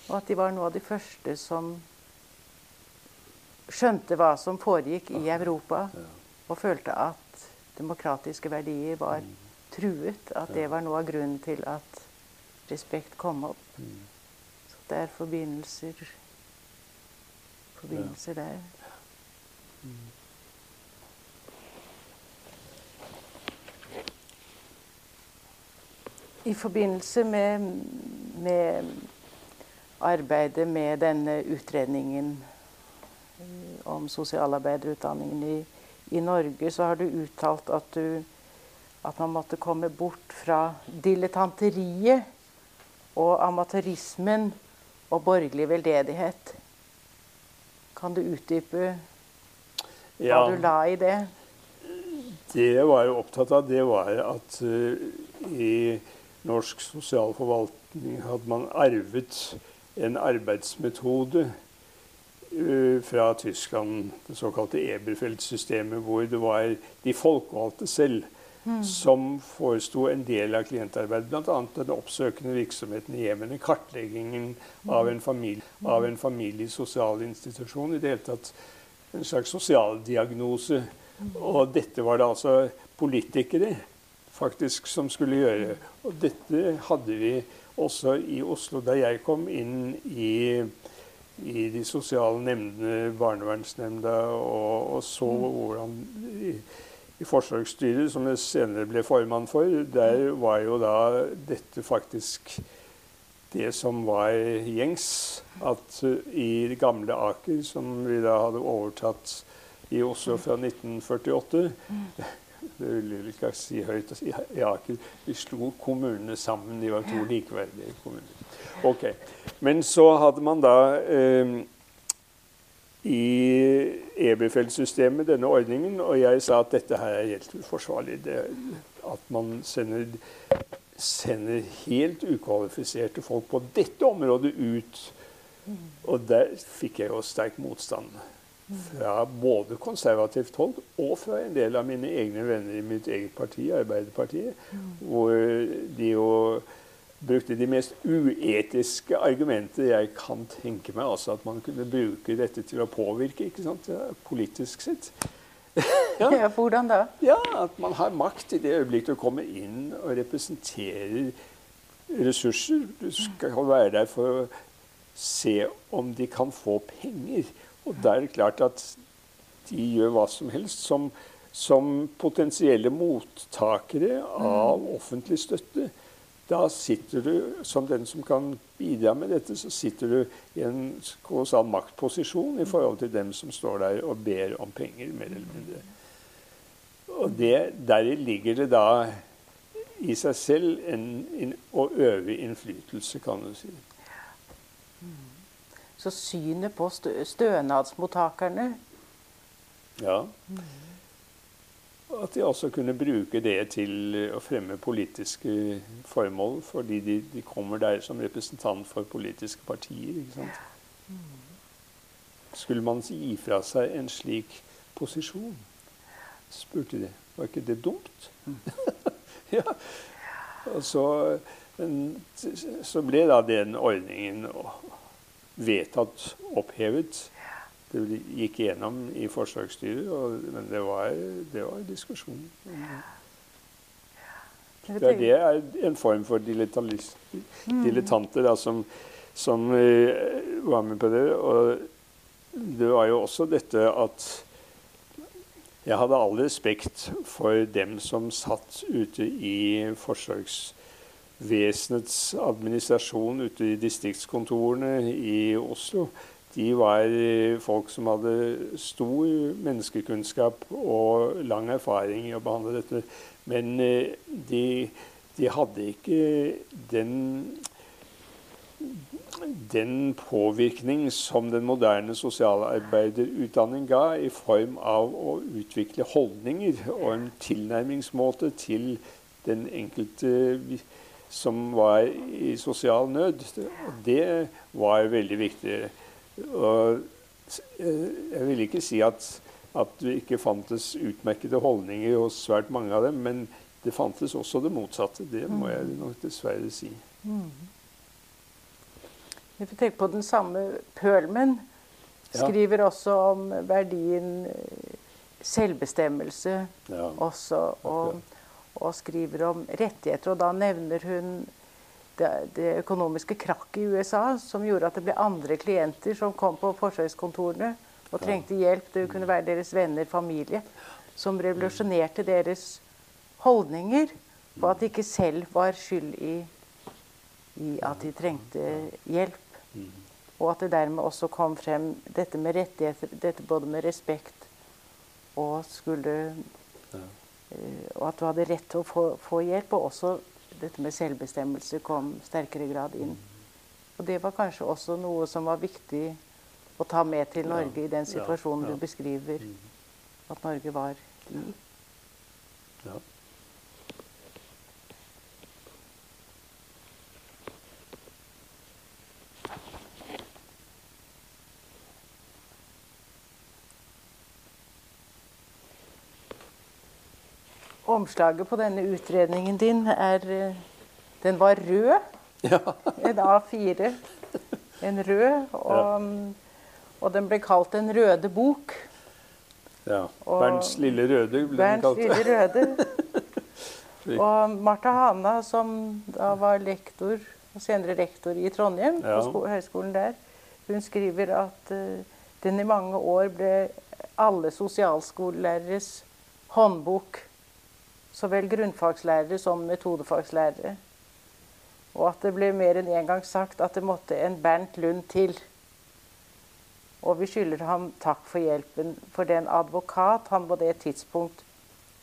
Og at de var noe av de første som skjønte hva som foregikk i Europa, og følte at demokratiske verdier var truet. At det var noe av grunnen til at respekt kom opp. Så det er forbindelser, forbindelser der. I forbindelse med, med, arbeidet med denne utredningen om sosialarbeiderutdanningen i, i, Norge, så har du uttalt at, du, at man måtte komme bort fra dilettanteriet og amatørismen og borgerlig veldedighet. Kan du utdype hva ja, du la i det? Det jeg var opptatt av, det var at uh, i norsk sosialforvaltning hadde man arvet en arbeidsmetode fra Tyskland, det såkalte Eberfeld-systemet, hvor det var de folkevalgte selv mm. som foresto en del av klientarbeidet. Bl.a. den oppsøkende virksomheten i hjemmene, kartleggingen av en familie, av en familiesosial institusjon. I det hele tatt en slags sosialdiagnose. Og dette var det altså politikere faktisk som skulle gjøre. Og dette hadde vi også i Oslo da jeg kom inn i, i de sosiale nemndene, barnevernsnemnda, og, og så hvordan i, i Forsvarsstyret, som jeg senere ble formann for, der var jo da dette faktisk det som var gjengs. At i det gamle Aker, som vi da hadde overtatt i Oslo fra 1948 det vil jeg ikke si høyt. I Aker vi slo kommunene sammen. De var to likeverdige kommuner. Ok, Men så hadde man da eh, i EB-feltsystemet denne ordningen, og jeg sa at dette her er helt uforsvarlig. Det, at man sender, sender helt ukvalifiserte folk på dette området ut. Og der fikk jeg jo sterk motstand fra både konservativt hold og fra en del av mine egne venner i mitt eget parti, Arbeiderpartiet, hvor de jo brukte de mest uetiske argumenter jeg kan tenke meg. Altså at man kunne bruke dette til å påvirke, ikke sant, politisk sett. ja. Hvordan da? Ja, At man har makt i det øyeblikket du kommer inn og representerer ressurser. Du skal være der for å se om de kan få penger. Og da er det klart at de gjør hva som helst som, som potensielle mottakere av offentlig støtte. Da sitter du som den som kan bidra med dette, så sitter du i en kolossal maktposisjon i forhold til dem som står der og ber om penger, mer eller mindre. Og det, deri ligger det da i seg selv en, en, å øve innflytelse, kan du si. Så synet på stønadsmottakerne Ja. At de også kunne bruke det til å fremme politiske formål, fordi de, de kommer der som representant for politiske partier. ikke sant? Skulle man gi fra seg en slik posisjon? spurte de. Var ikke det dumt? ja. Og så, så ble da den ordningen vedtatt opphevet. Det gikk gjennom i forsvarsstyret, men det var, det var diskusjon. Det, det er en form for mm. dilettanter da, som, som uh, var med på det. Og det var jo også dette at jeg hadde all respekt for dem som satt ute i forsvarsstyret vesenets administrasjon ute i distriktskontorene i Oslo, de var folk som hadde stor menneskekunnskap og lang erfaring i å behandle dette. Men eh, de, de hadde ikke den den påvirkning som den moderne sosialarbeiderutdanning ga, i form av å utvikle holdninger og en tilnærmingsmåte til den enkelte som var i sosial nød. Det var veldig viktig. Og eh, jeg vil ikke si at, at det ikke fantes utmerkede holdninger hos svært mange av dem, men det fantes også det motsatte. Det må jeg mm. nok dessverre si. Mm. Vi får tenke på den samme Pølmen skriver ja. også om verdien eh, selvbestemmelse ja. også. Og, og skriver om rettigheter. Og da nevner hun det, det økonomiske krakket i USA som gjorde at det ble andre klienter som kom på forsøkskontorene og trengte hjelp. Det kunne være deres venner, familie. Som revolusjonerte deres holdninger på at de ikke selv var skyld i, i at de trengte hjelp. Og at det dermed også kom frem dette med rettigheter, dette både med respekt og skulle og at du hadde rett til å få, få, hjelp. Og også dette med selvbestemmelse kom sterkere grad inn. Og det var kanskje også noe som var viktig å ta med til Norge ja, i den situasjonen ja, ja. du beskriver at Norge var i. Ja. Omslaget på denne utredningen din er eh, Den var rød. Ja. En A4. En rød. Og, og den ble kalt Den røde bok. ja. Bernts lille røde ble den Bernt kalt. Lille Røde. Og Martha Hana, som da var lektor, og senere rektor i Trondheim, Ja. på sko høyskolen der, hun skriver at uh, den i mange år ble alle sosialskolelæreres håndbok. Så vel grunnfagslærere som metodefagslærere. Og at det ble mer enn én gang sagt at det måtte en Bernt Lund til. Og vi skylder ham takk for hjelpen for den advokat han på det tidspunkt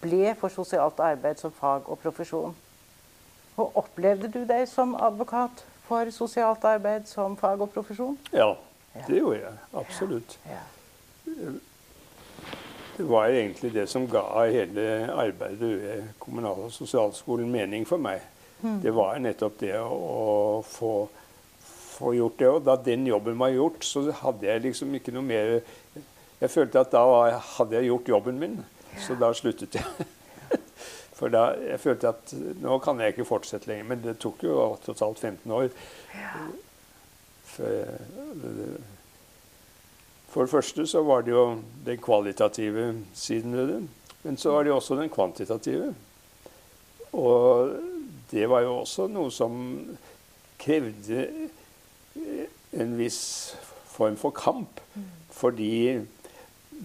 ble for sosialt arbeid som fag og profesjon. Og opplevde du deg som advokat for sosialt arbeid som fag og profesjon? Ja, det gjorde jeg. Absolutt. Ja. Det var egentlig det som ga hele arbeidet ved kommunal- og sosialskolen mening for meg. Det var nettopp det å, få, få gjort det. Og da den jobben var gjort, så hadde jeg liksom ikke noe mer Jeg følte at da var- hadde jeg gjort jobben min, så da sluttet jeg. For da jeg følte at nå kan jeg ikke fortsette lenger. Men det tok jo totalt 15 år. før jeg- for det første så var det jo den kvalitative siden ved det. Men så var det jo også den kvantitative. Og det var jo også noe som krevde eh, en viss form for kamp. Fordi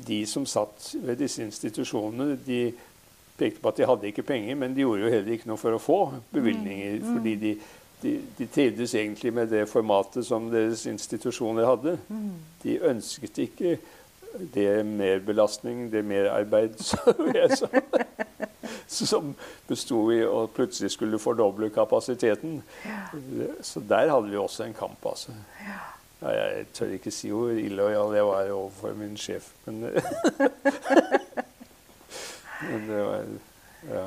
de som satt ved disse institusjonene, de pekte på at de hadde ikke penger, men de gjorde jo heller ikke noe for å få bevilgninger. Fordi de, de, de trivdes egentlig med det formatet som deres institusjoner hadde. De ønsket ikke det merbelastning, det merarbeid som, som besto i å plutselig skulle fordoble kapasiteten. Så der hadde vi også en kamp, altså. Ja, jeg tør ikke si hvor illojal jeg var overfor min sjef, men Men det var Ja.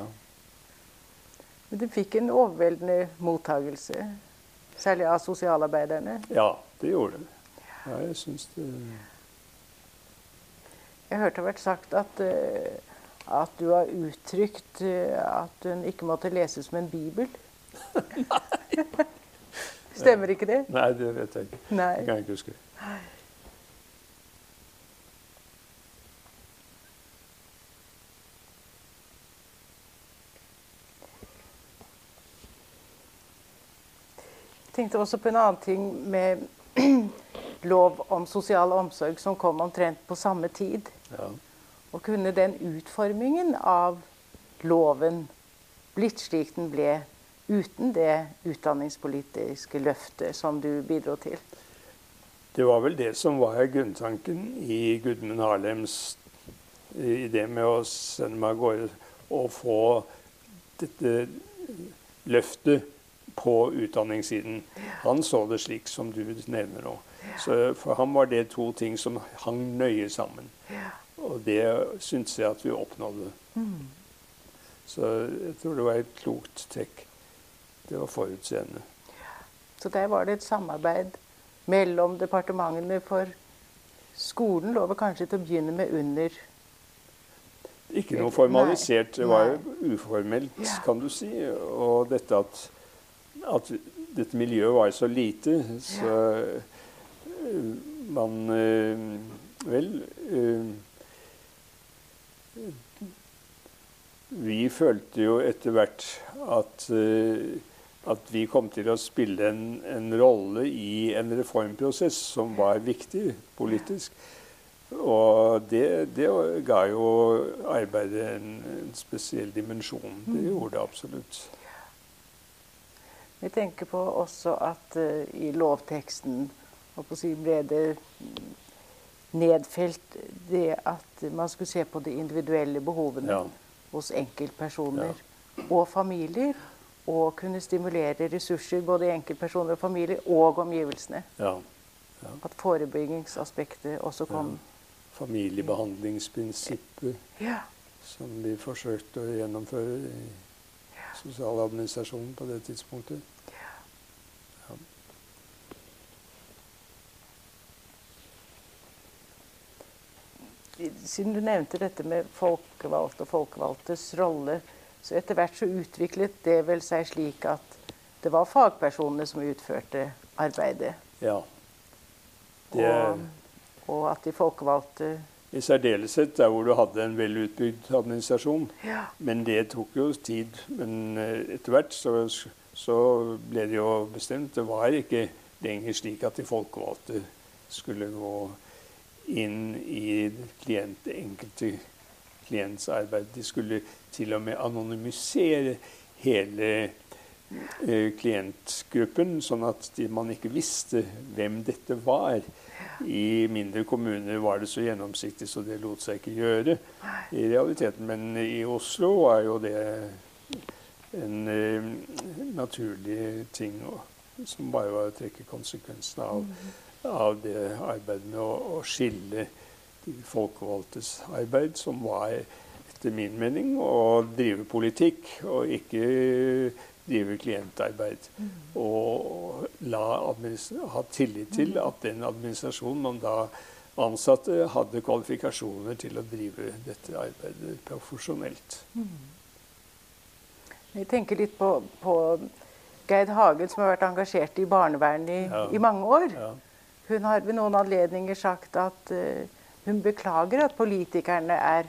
Men du fikk en overveldende mottagelse, særlig av sosialarbeiderne. ja det gjorde det. Ja, jeg syns det Jeg hørte det vært sagt at, eh, at du har uttrykt eh, at den ikke måtte leses som en bibel. Nei! Stemmer ikke det? Nei, det vet jeg ikke. Nei. Det kan jeg ikke huske. Jeg tenkte også på en annen ting med lov om sosial omsorg som kom omtrent på samme tid. Ja. Og kunne den utformingen av loven blitt slik den ble uten det utdanningspolitiske løftet som du bidro til? Det var vel det som var grunntanken i Gudmund Harlems idé med å sende meg av gårde og få dette løftet på utdanningssiden. Han så det slik som du nevner. Så for ham var det to ting som hang nøye sammen. Og det syntes jeg at vi oppnådde. Så jeg tror det var et klokt trekk. Det var forutseende. Så der var det et samarbeid mellom departementene, for skolen lå vel kanskje til å begynne med under Ikke noe formalisert. Det var jo uformelt, kan du si. Og dette at, at dette miljøet var så lite, så øh, man øh, Vel øh, Vi følte jo etter hvert at at vi kom til å spille en, en rolle i en reformprosess som var viktig politisk. Og det, det ga jo arbeidet en, en spesiell dimensjon. Det gjorde det absolutt. Vi tenker på også at uh, i lovteksten si, ble det nedfelt det at man skulle se på de individuelle behovene Ja. hos enkeltpersoner og familier. Og kunne stimulere ressurser både i enkeltpersoner og familier og omgivelsene. Ja. At forebyggingsaspektet også kom. Familiebehandlingsprinsippet Ja. som vi forsøkte å gjennomføre i sosialadministrasjonen på det tidspunktet. Ja. Siden du nevnte dette med folkevalgte og folkevalgtes rolle, Så etter hvert så utviklet det vel seg slik at det var fagpersonene som utførte arbeidet. Ja. Det, Og, og at de folkevalgte I særdeleshet der hvor du hadde en velutbygd administrasjon. Ja. Men det tok jo tid. Men eh, etter hvert så, så ble det jo bestemt. Det var ikke lenger slik at de folkevalgte skulle gå inn i klient, enkelte klients arbeid. De skulle til og med anonymisere hele klientgruppen, sånn at man ikke visste hvem dette var. I mindre kommuner var det så gjennomsiktig så det lot seg ikke gjøre i realiteten. Men i Oslo var jo det en uh, naturlig ting å- som bare var å trekke konsekvensene av, av det arbeidet med å, å skille de folkevalgtes arbeid, som var etter min mening å drive politikk og ikke drive klientarbeid. Og la ha tillit til at den administrasjonen man da ansatte, hadde kvalifikasjoner til å drive dette arbeidet profesjonelt. Vi tenker litt på, på Geid Hagen, som har vært engasjert i barnevernet i, Ja. i mange år. Ja. Hun har ved noen anledninger sagt at uh, hun beklager at politikerne er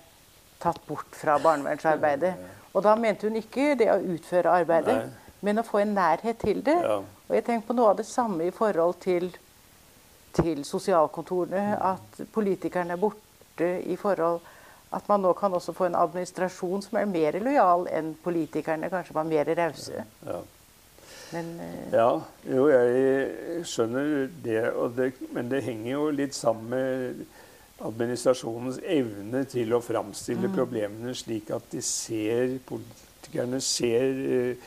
tatt bort fra barnevernsarbeidet. Og da mente hun ikke det å utføre arbeidet, Nei. men å få en nærhet til det. Ja. Og jeg tenker på noe av det samme i forhold til, til sosialkontorene. At politikerne er borte i forhold At man nå kan også få en administrasjon som er mer lojal enn politikerne. Kanskje var mer rause. Ja. Men uh... Ja, jo, jeg skjønner det, og det, men det henger jo litt sammen med administrasjonens evne til å framstille problemene slik at de ser, politikerne ser eh,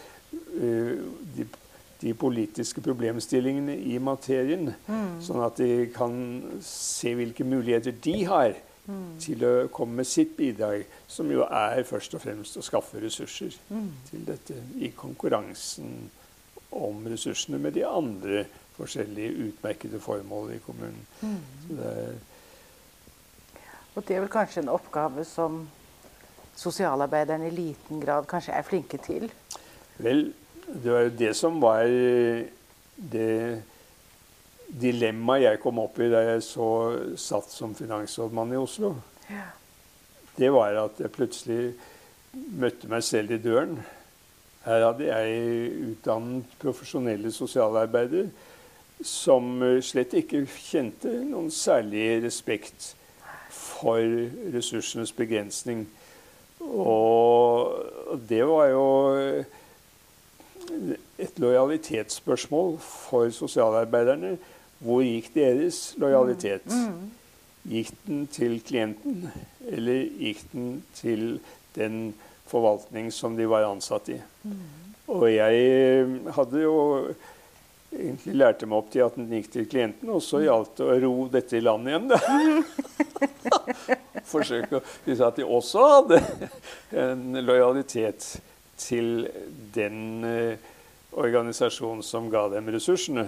eh, de, de politiske problemstillingene i materien. Sånn at de kan se hvilke muligheter de har til å komme med sitt bidrag, som jo er først og fremst å skaffe ressurser til dette i konkurransen om ressursene med de andre forskjellige utmerkede formål i kommunen. Så det er, Og det er vel kanskje en oppgave som sosialarbeiderne i liten grad kanskje er flinke til. vel, det var jo det som var det dilemmaet jeg kom opp i da jeg så satt som finansrådmann i Oslo. Ja. Det var at jeg plutselig møtte meg selv i døren. Her hadde jeg utdannet profesjonelle sosialarbeidere som eh, slett ikke kjente noen særlig respekt for ressursenes begrensning. Og det var jo et lojalitetsspørsmål for sosialarbeiderne. Hvor gikk deres lojalitet? Gikk den til klienten, eller gikk den til den forvaltning som de var ansatt i? Og jeg hadde jo egentlig lærte meg opp til at den gikk til klienten, og så gjaldt det å ro dette i land igjen. da. Forsøke å vise at de også hadde en lojalitet til den eh, organisasjonen som ga dem ressursene.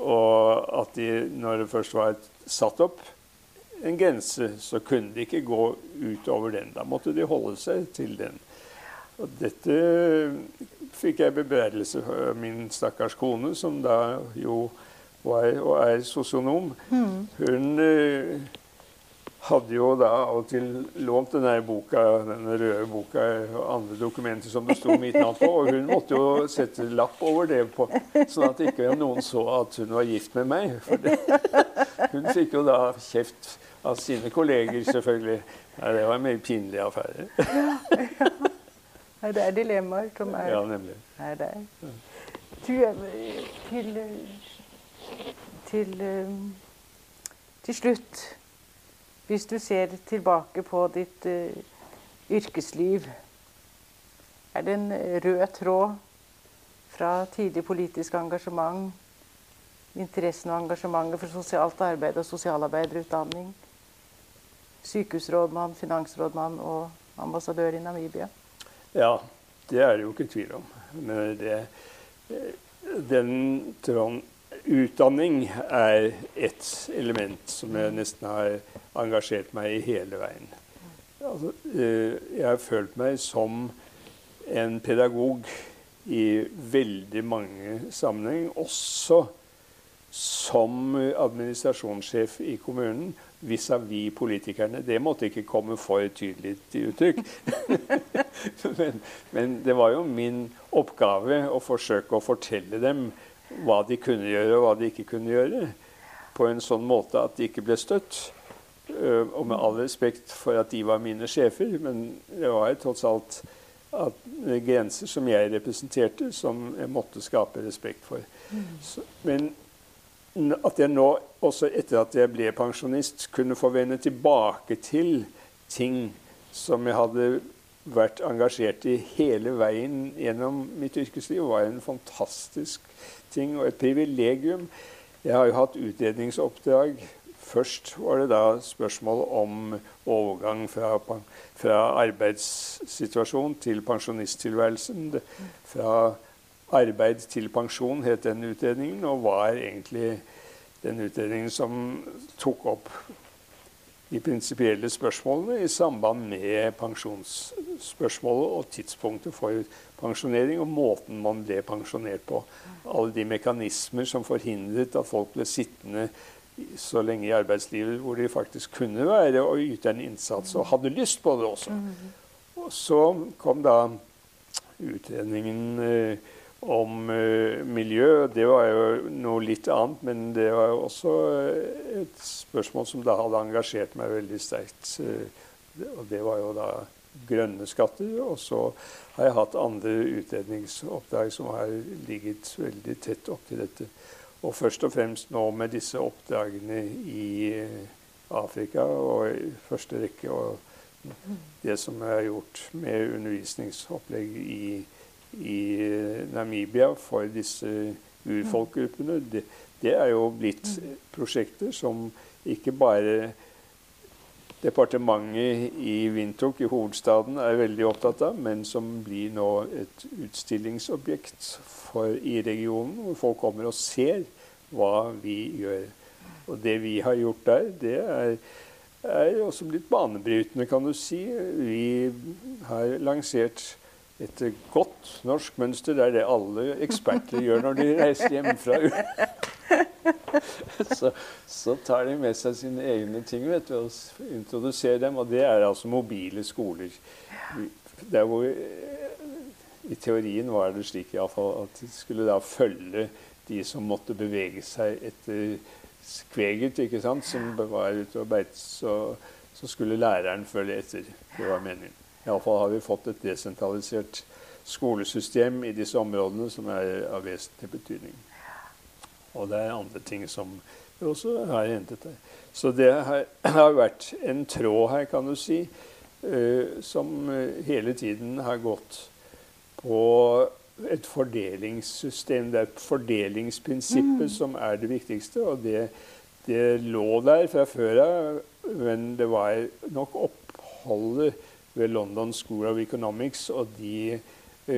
Og at de, når det først var satt opp en grense, så kunne de ikke gå utover den. Da måtte de holde seg til den. Og dette fikk jeg bebreidelse for min stakkars kone, som da jo var og er sosionom. Hun eh, hadde jo da av og til lånt denne boka, denne røde boka og andre dokumenter som det sto mitt navn på, og hun måtte jo sette lapp over det, på, sånn at ikke noen så at hun var gift med meg. For det, hun fikk jo da kjeft av sine kolleger, selvfølgelig. Nei, det var en mer pinlig affære. Nei, Det er dilemmaer som er, Ja, nemlig. er der. Du, til, til, eh, til, eh, til slutt Hvis du ser tilbake på ditt uh, yrkesliv, er det en rød tråd fra tidlig politisk engasjement, interessen og engasjementet for sosialt arbeid og sosialarbeiderutdanning, sykehusrådmann, finansrådmann og ambassadør i Namibia? Ja, det er det jo ikke tvil om. Men det, den tråden Utdanning er ett element som jeg nesten har engasjert meg i hele veien. Altså, eh, jeg har følt meg som en pedagog i veldig mange sammenheng, også som administrasjonssjef i kommunen vis-à-vis politikerne. Det måtte ikke komme for tydelig til uttrykk. men, men, det var jo min oppgave å forsøke å fortelle dem hva de kunne gjøre, og hva de ikke kunne gjøre. På en sånn måte at de ikke ble støtt. Øh, og med all respekt for at de var mine sjefer, men det var tross alt grenser som jeg representerte, som jeg måtte skape respekt for. Så, men at jeg nå, også etter at jeg ble pensjonist, kunne få vende tilbake til ting som jeg hadde vært engasjert i hele veien gjennom mitt yrkesliv, var en fantastisk ting og et privilegium. Jeg har jo hatt utredningsoppdrag. Først var det da spørsmål om overgang fra, fra arbeidssituasjon til pensjonisttilværelsen. Fra Arbeid til pensjon het den utredningen, og var egentlig den utredningen som tok opp de prinsipielle spørsmålene i samband med pensjonsspørsmålet og tidspunktet for pensjonering og måten man ble pensjonert på. Alle de mekanismer som forhindret at folk ble sittende så lenge i arbeidslivet hvor de faktisk kunne være og yte en innsats, og hadde lyst på det også. Og så kom da utredningen eh, om uh, miljø. Det var jo noe litt annet, men det var jo også uh, et spørsmål som da hadde engasjert meg veldig sterkt. Uh, og det var jo da grønne skatter. Og så har jeg hatt andre utredningsoppdrag som har ligget veldig tett opptil dette. Og først og fremst nå med disse oppdragene i Afrika, og i første rekke og det som jeg har gjort med undervisningsopplegg i Afrika i Namibia for disse urfolkgruppene, det, det er jo blitt prosjekter som ikke bare departementet i Windhoek, i hovedstaden, er veldig opptatt av, men som blir nå et utstillingsobjekt for, i regionen, hvor folk kommer og ser hva vi gjør. Og det vi har gjort der, det er, er også blitt banebrytende, kan du si. Vi har lansert et godt norsk mønster. Det er det alle eksperter gjør når de reiser hjemmefra. så, så, tar de med seg sine egne ting vet du, og introduserer dem. Og det er altså mobile skoler. Der hvor I teorien var det slik iallfall at de skulle da følge de som måtte bevege seg etter skveget, ikke sant, som var ute og beit. Så, så skulle læreren følge etter. Det var meningen. Iallfall har vi fått et desentralisert skolesystem i disse områdene som er av vesentlig betydning. Og det er andre ting som vi også har hentet her. Så det har, har vært en tråd her, kan du si, uh, som hele tiden har gått på et fordelingssystem. Det er fordelingsprinsippet mm. som er det viktigste. Og det, det lå der fra før av, men det var nok oppholdet ved London School of Economics og de, uh,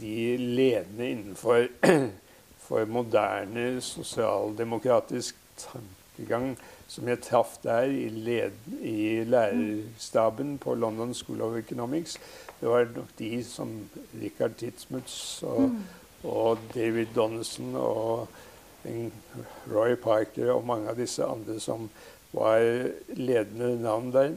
de ledende innenfor for moderne sosialdemokratisk tankegang som jeg traff der i, led, i lærerstaben på London School of Economics. Det var nok de som Richard Titzmutz og, og David Donaldson og Roy Parker og mange av disse andre som var ledende navn der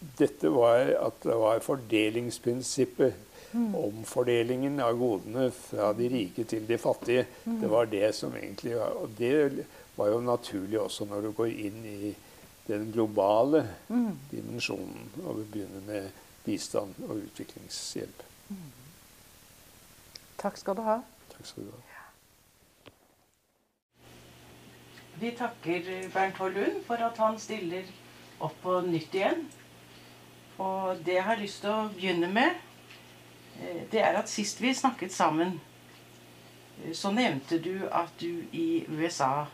dette var at det var fordelingsprinsippet. Mm. Omfordelingen av godene fra de rike til de fattige. Mm. Det var det som egentlig var Og det var jo naturlig også når du går inn i den globale mm. dimensjonen og vi begynner med bistand og utviklingshjelp. Mm. Takk skal du ha. Takk skal du ha. Vi takker Bernt Hård for at han stiller opp på nytt igjen. Og det jeg har lyst til å begynne med, eh, det er at sist vi snakket sammen, eh, så nevnte du at du i USA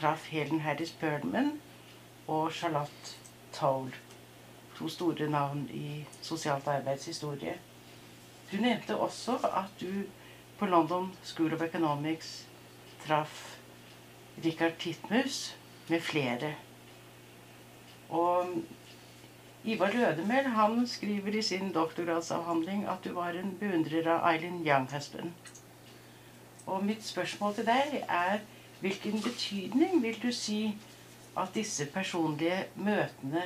traff Helen Harris Birdman og Charlotte Toll. To store navn i sosialt arbeidshistorie. Du nevnte også at du på London School of Economics traff Richard Titmus med flere. Og Ivar Lødemel han skriver i sin doktorgradsavhandling at du var en beundrer av Eileen Younghusband. Og mitt spørsmål til deg er hvilken betydning vil du si at disse personlige møtene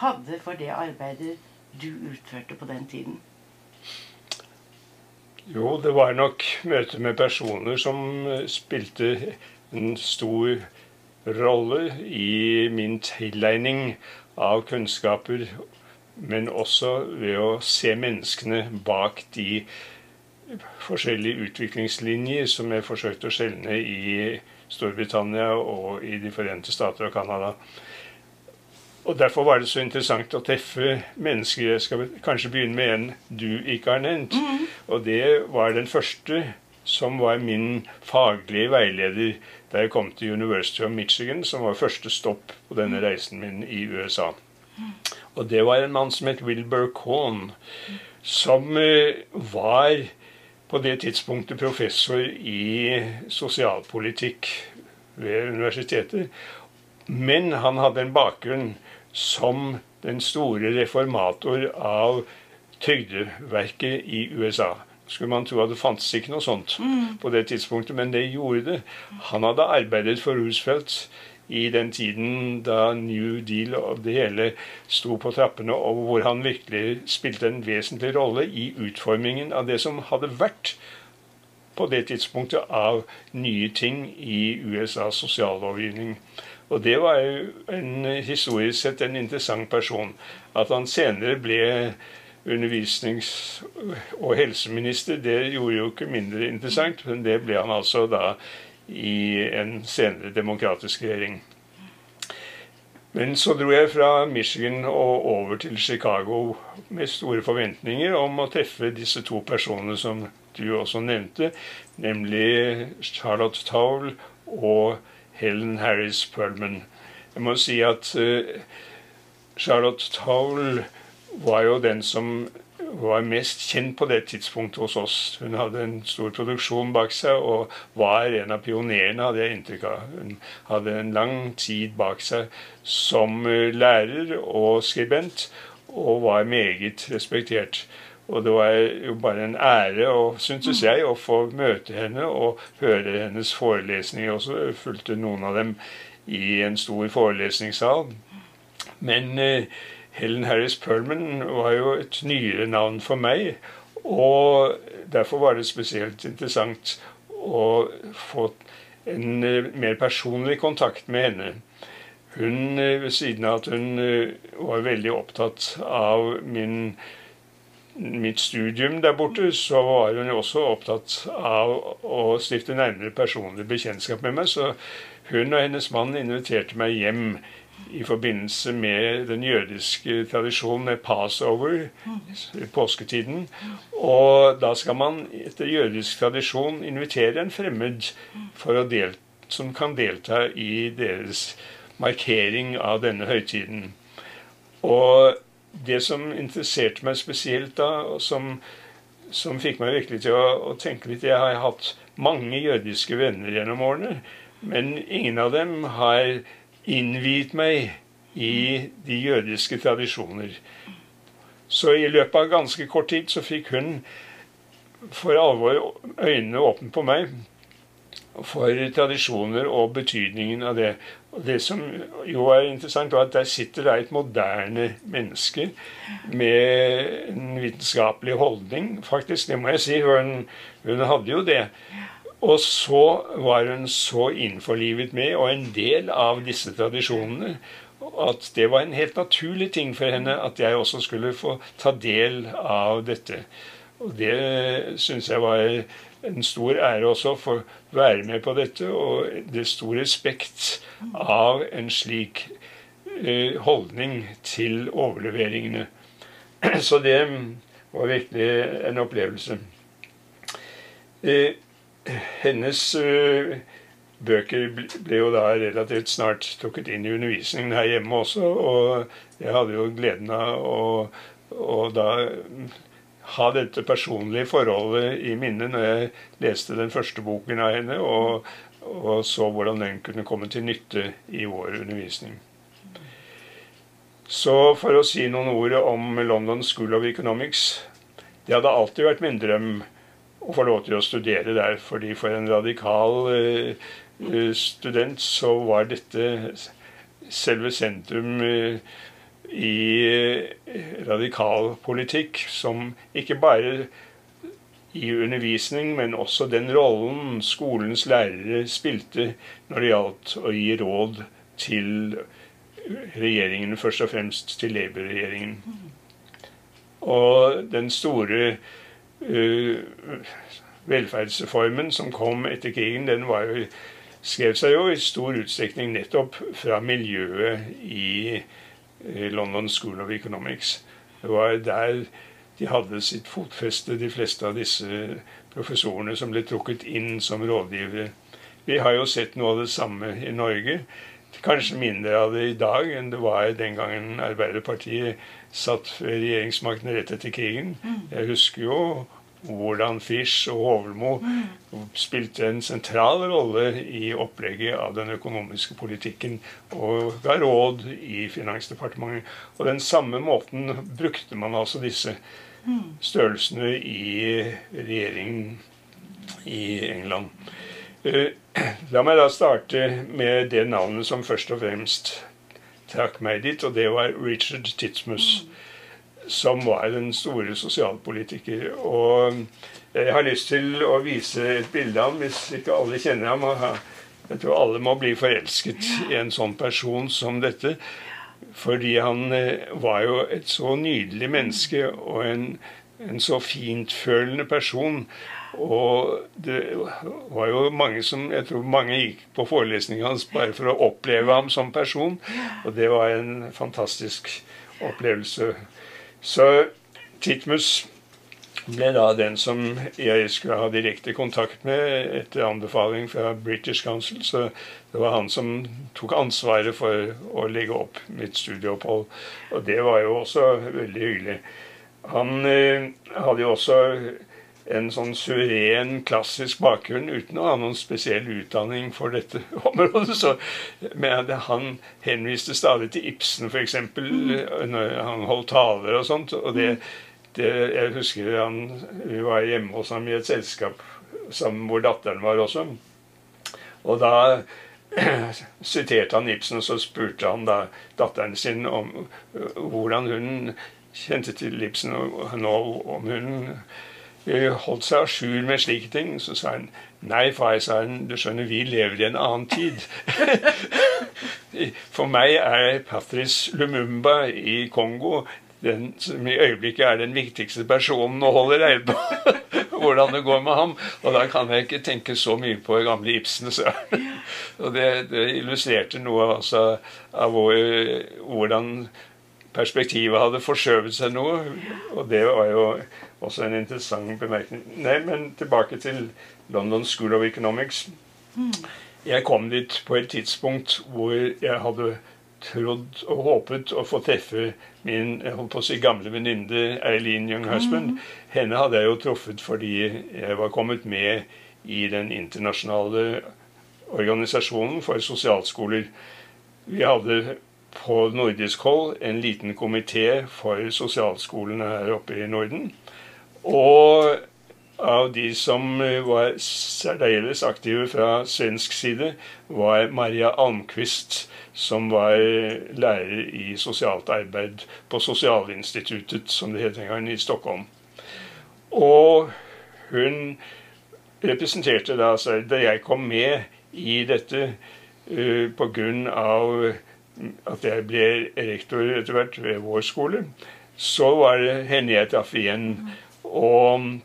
hadde for det arbeidet du utførte på den tiden? Jo, det var nok møter med personer som spilte en stor rolle i min tilegning av kunnskaper, men også ved å se menneskene bak de forskjellige utviklingslinjer som jeg forsøkte å skjelne i Storbritannia og i De forente stater og Canada. Og Derfor var det så interessant å treffe mennesker. Jeg skal kanskje begynne med en du ikke har nevnt. Mm. Og det var den første som var min faglige veileder da jeg kom til University of Michigan, som var første stopp på denne reisen min i USA. Og det var en mann som het Wilbur Cohn, som eh, var på det tidspunktet professor i sosialpolitikk ved universitetet. Men han hadde en bakgrunn som den store reformator av trygdeverket i USA skulle man tro at det fantes ikke noe sånt mm. på det tidspunktet, men det gjorde det. Han hadde arbeidet for Roosevelt i den tiden da New Deal og det hele sto på trappene, og hvor han virkelig spilte en vesentlig rolle i utformingen av det som hadde vært på det tidspunktet av nye ting i USAs sosiallovgivning. Og det var jo en, historisk sett en interessant person. At han senere ble undervisnings- og helseminister, det gjorde jo ikke mindre interessant, men det ble han altså da i en senere demokratisk regjering. Men så dro jeg fra Michigan og over til Chicago med store forventninger om å treffe disse to personene som du også nevnte, nemlig Charlotte Towle og Helen Harris Perlman. Jeg må si at uh, Charlotte Towle var jo den som var mest kjent på det tidspunktet hos oss. Hun hadde en stor produksjon bak seg og var en av pionerene, hadde jeg inntrykk av. Hun hadde en lang tid bak seg som eh, lærer og skribent, og var meget respektert. Og det var jo bare en ære, og syntes jeg, å få møte henne og høre hennes forelesninger også. Jeg fulgte noen av dem i en stor forelesningssal. Men eh, Helen Harris Perlman var jo et nyere navn for meg. Og derfor var det spesielt interessant å få en eh, mer personlig kontakt med henne. Hun, eh, ved siden av at hun eh, var veldig opptatt av min, mitt studium der borte, så var hun også opptatt av å stifte nærmere personlig bekjentskap med meg. Så hun og hennes mann inviterte meg hjem i forbindelse med den jødiske tradisjonen med passover, påsketiden. Og da skal man etter jødisk tradisjon invitere en fremmed delta, som kan delta i deres markering av denne høytiden. Og det som interesserte meg spesielt da, og som, som fikk meg virkelig til å, å tenke litt Jeg har hatt mange jødiske venner gjennom årene, men ingen av dem har innviet meg i de jødiske tradisjoner. Så i løpet av ganske kort tid så fikk hun for alvor øynene åpne på meg for tradisjoner og betydningen av det. Og Det som jo er interessant, var at der sitter det et moderne menneske med en vitenskapelig holdning, faktisk. Det må jeg si. Hun, hun hadde jo det. Og så var hun så innforlivet med og en del av disse tradisjonene at det var en helt naturlig ting for henne at jeg også skulle få ta del av dette. Og det syns jeg var en stor ære også, for å være med på dette. Og det stor respekt av en slik eh, holdning til overleveringene. Så det var virkelig en opplevelse. Eh, hennes uh, bøker ble jo da relativt snart trukket inn i undervisningen her hjemme også. Og jeg hadde jo gleden av å, å da ha dette personlige forholdet i minne når jeg leste den første boken av henne, og, og så hvordan den kunne komme til nytte i vår undervisning. Så for å si noen ord om London School of Economics Det hadde alltid vært min drøm å få lov til å studere der, fordi for en radikal uh, student så var dette selve sentrum uh, i radikal politikk, som ikke bare i undervisning, men også den rollen skolens lærere spilte når det gjaldt å gi råd til regjeringen, først og fremst til Labour-regjeringen. Og den store uh, velferdsreformen som kom etter krigen, den jo, skrev seg jo i stor utstrekning nettopp fra miljøet i uh, London School of Economics. Det var der de hadde sitt fotfeste, de fleste av disse professorene som ble trukket inn som rådgivere. Vi har jo sett noe av det samme i Norge. Kanskje mindre av det i dag enn det var den gangen Arbeiderpartiet satt regjeringsmakten rett etter krigen. Jeg husker jo hvordan Fisch og Hovelmo spilte en sentral rolle i opplegget av den økonomiske politikken og ga råd i Finansdepartementet. Og den samme måten brukte man altså disse størrelsene i regjeringen i England. La meg da starte med det navnet som først og fremst trakk meg dit, og det var Richard Titsmus som var den store sosialpolitiker. Og jeg har lyst til å vise et bilde av ham, hvis ikke alle kjenner ham. Jeg tror alle må bli forelsket i en sånn person som dette. Fordi han eh, var jo et så nydelig menneske og en, en så fintfølende person. Og det var jo mange som Jeg tror mange gikk på forelesningen hans bare for å oppleve ham som person. Og det var en fantastisk opplevelse. Så Titmus ble da den som jeg skulle ha direkte kontakt med etter anbefaling fra British Council. Så det var han som tok ansvaret for å legge opp mitt studieopphold. Og det var jo også veldig hyggelig. Han eh, hadde jo også en sånn suveren, klassisk bakgrunn uten å ha noen spesiell utdanning for dette området. Så, men han henviste stadig til Ibsen, f.eks., når han holdt taler og sånt. og det, det jeg husker han, Vi var hjemme hos ham i et selskap sammen hvor datteren var også. Og da siterte han Ibsen, og så spurte han da datteren sin om hvordan hun kjente til Ibsen, og om hun holdt seg à jour med slike ting. Så sa han nei, far, sa han, du skjønner, vi lever i en annen tid. For meg er Patrice Lumumba i Kongo den som i øyeblikket er den viktigste personen å holde reie på. hvordan det går med ham. Og da kan jeg ikke tenke så mye på gamle Ibsen. Og det, det illustrerte noe altså, av hvor, hvordan perspektivet hadde forskjøvet seg noe. Og det var jo også en interessant bemerkning. Nei, men tilbake til London School of Economics. Jeg kom dit på et tidspunkt hvor jeg hadde trodd og håpet å få treffe min jeg holdt på å si gamle venninne Eileen Young Husband. Henne hadde jeg jo truffet fordi jeg var kommet med i den internasjonale organisasjonen for sosialskoler. Vi hadde på nordisk hold en liten komité for sosialskolene her oppe i Norden. Og av de som var særdeles aktive fra svensk side, var Maria Almqvist, som var lærer i sosialt arbeid på Sosialinstituttet, som det het en gang, i Stockholm. Og hun representerte da Da jeg kom med i dette uh, på grunn av at jeg ble rektor etter hvert ved vår skole, så var det henne jeg traff igjen. Og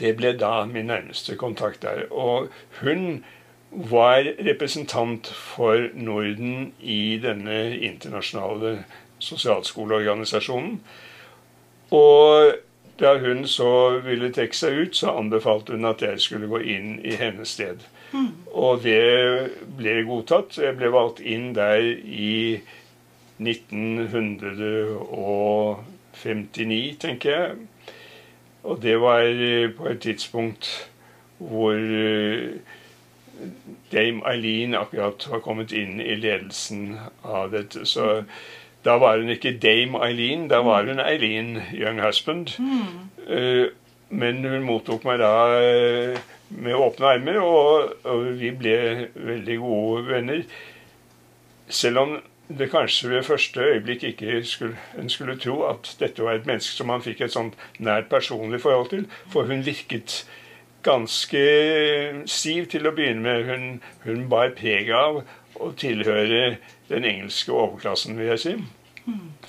det ble da min nærmeste kontakt der. Og hun var representant for Norden i denne internasjonale sosialskoleorganisasjonen. Og da hun så ville trekke seg ut, så anbefalte hun at jeg skulle gå inn i hennes sted. Og det ble godtatt. Jeg ble valgt inn der i 1959, tenker jeg. Og det var på et tidspunkt hvor eh, Dame Eileen akkurat var kommet inn i ledelsen av dette. Så Da var hun ikke Dame Eileen, da var hun Eileen Young Husband. Mm. men hun mottok meg da med åpne armer, og, og, vi ble veldig gode venner. Selv om det kanskje ved første øyeblikk ikke skulle, en skulle tro at dette var et menneske som man fikk et sånt nært personlig forhold til. For hun virket ganske stiv til å begynne med. Hun, hun bar preg av å tilhøre den engelske overklassen, vil jeg si.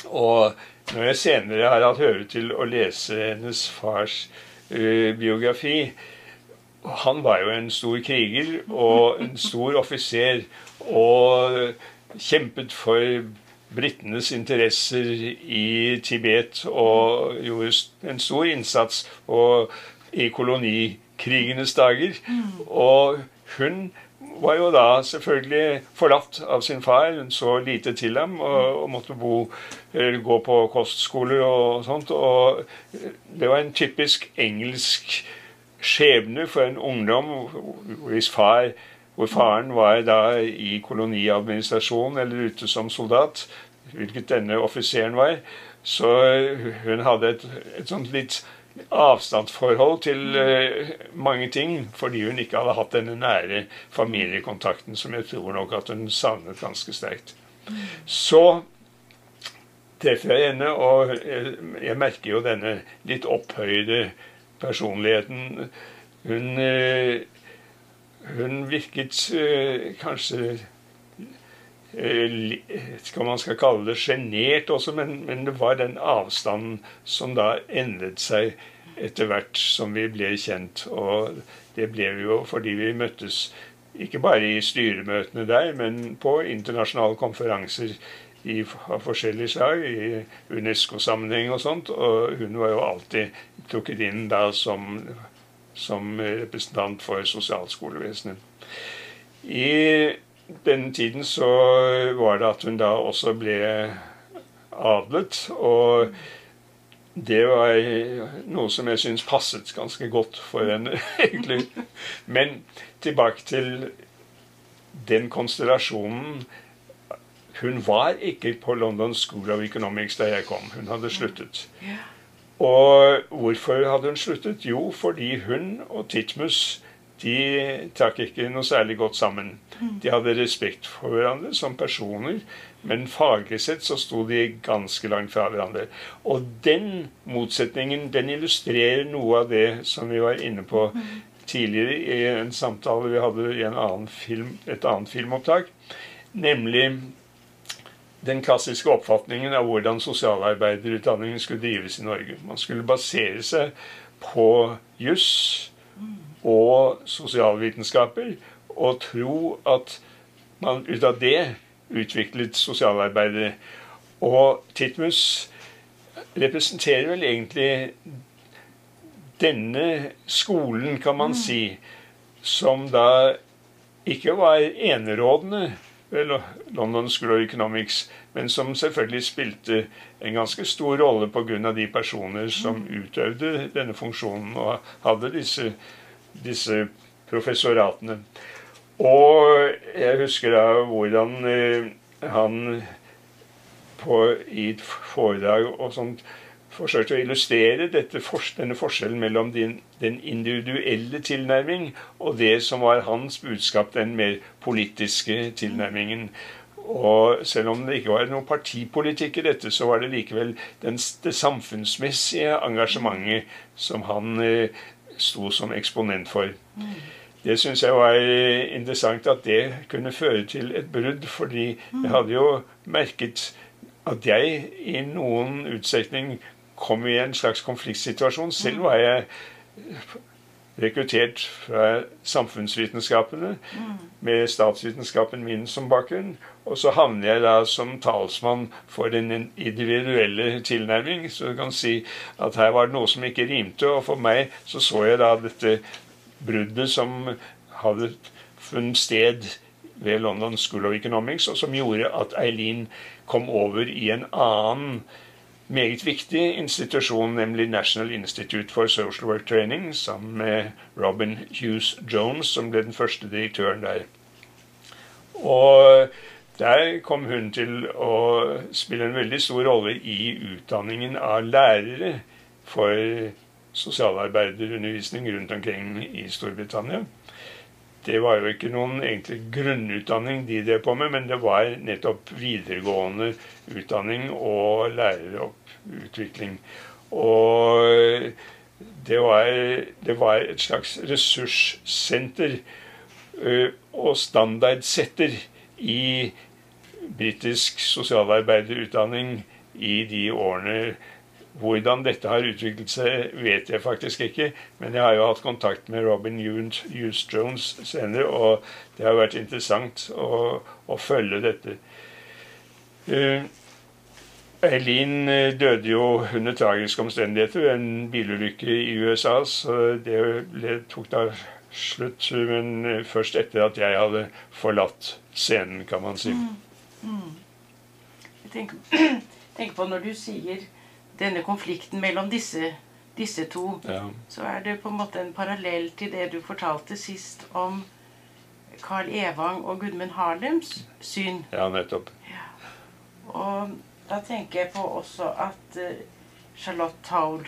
Og når jeg senere har hatt høre til å lese hennes fars uh, biografi Han var jo en stor kriger og en stor offiser. Og kjempet for britenes interesser i Tibet og gjorde en stor innsats i kolonikrigenes dager. Og hun var jo da selvfølgelig forlatt av sin far. Hun så lite til ham og, og måtte bo, gå på kostskoler og sånt. Og det var en typisk engelsk skjebne for en ungdom hvis far hvor faren var da i koloniadministrasjonen eller ute som soldat, hvilket denne offiseren var. Så hun hadde et, et sånt litt avstandsforhold til uh, mange ting, fordi hun ikke hadde hatt denne nære familiekontakten som jeg tror nok at hun savnet ganske sterkt. Så treffer jeg henne, og jeg, jeg merker jo denne litt opphøyde personligheten. Hun uh, hun virket øh, kanskje skal hva man skal kalle det, sjenert også, men, men, det var den avstanden som da endret seg etter hvert som vi ble kjent. Og det ble vi jo fordi vi møttes ikke bare i styremøtene der, men på internasjonale konferanser i, av forskjellig slag, i Unesco-sammenheng og sånt. Og hun var jo alltid trukket inn da som som representant for sosialskolevesenet. I denne tiden så var det at hun da også ble adlet. Og det var noe som jeg syns passet ganske godt for henne, egentlig. Men tilbake til den konstellasjonen. Hun var ikke på London School of Economics da jeg kom. Hun hadde sluttet. Og hvorfor hadde hun sluttet? Jo, fordi hun og Titmus de trakk ikke noe særlig godt sammen. De hadde respekt for hverandre som personer, men faglig sett så sto de ganske langt fra hverandre. Og den motsetningen den illustrerer noe av det som vi var inne på tidligere i en samtale vi hadde i annen film, et annet filmopptak, nemlig den klassiske oppfatningen av hvordan sosialarbeiderutdanningen skulle drives i Norge. Man skulle basere seg på juss og sosialvitenskaper og tro at man ut av det utviklet sosialarbeidere. Og Titmus representerer vel egentlig denne skolen, kan man si, som da ikke var enerådende London School of Economics, men som selvfølgelig spilte en ganske stor rolle pga. de personer som mm. utøvde denne funksjonen og hadde disse, disse professoratene. Og jeg husker da hvordan eh, han på, i et foredrag og sånt forsøkte å illustrere dette, denne forskjellen mellom din, den individuelle tilnærming og det som var hans budskap, den mer politiske tilnærmingen. Og selv om det ikke var noe partipolitikk i dette, så var det likevel den, det samfunnsmessige engasjementet som han eh, sto som eksponent for. Det syns jeg var interessant at det kunne føre til et brudd, fordi jeg hadde jo merket at jeg i noen utstrekning kom i en slags konfliktsituasjon. Selv var jeg rekruttert fra samfunnsvitenskapene med statsvitenskapen min som bakgrunn. Og så havner jeg da som talsmann for den individuelle tilnærming. Så du kan si at her var det noe som ikke rimte. Og for meg så så jeg da dette bruddet som hadde funnet sted ved London School of Economics, og som gjorde at Eileen kom over i en annen meget viktig institusjon, nemlig National Institute for Social Work Training, sammen med Robin Hughes Jones, som ble den første direktøren der. Og der kom hun til å spille en veldig stor rolle i utdanningen av lærere for sosialarbeiderundervisning rundt omkring i Storbritannia. Det var jo ikke noen egentlig grunnutdanning de drev på med, men det var nettopp videregående utdanning og læreropputvikling. Og det var, det var et slags ressurssenter og standardsetter i britisk sosialarbeiderutdanning i de årene hvordan dette har utviklet seg, vet jeg faktisk ikke. Men jeg har jo hatt kontakt med Robin Hughes Jones senere, og det har vært interessant å, å følge dette. Uh, Eileen eh, døde jo under tragiske omstendigheter ved en bilulykke i USA, så det tok da slutt. Men eh, først etter at jeg hadde forlatt scenen, kan man si. Mm. Mm. Jeg tenker, tenker, på når du sier denne konflikten mellom disse, disse to, ja. så er det på en måte en parallell til det du fortalte sist om Carl Evang og Gudmund Harlems syn. Ja, nettopp. Ja. Og da tenker jeg på også at uh, Charlotte Towl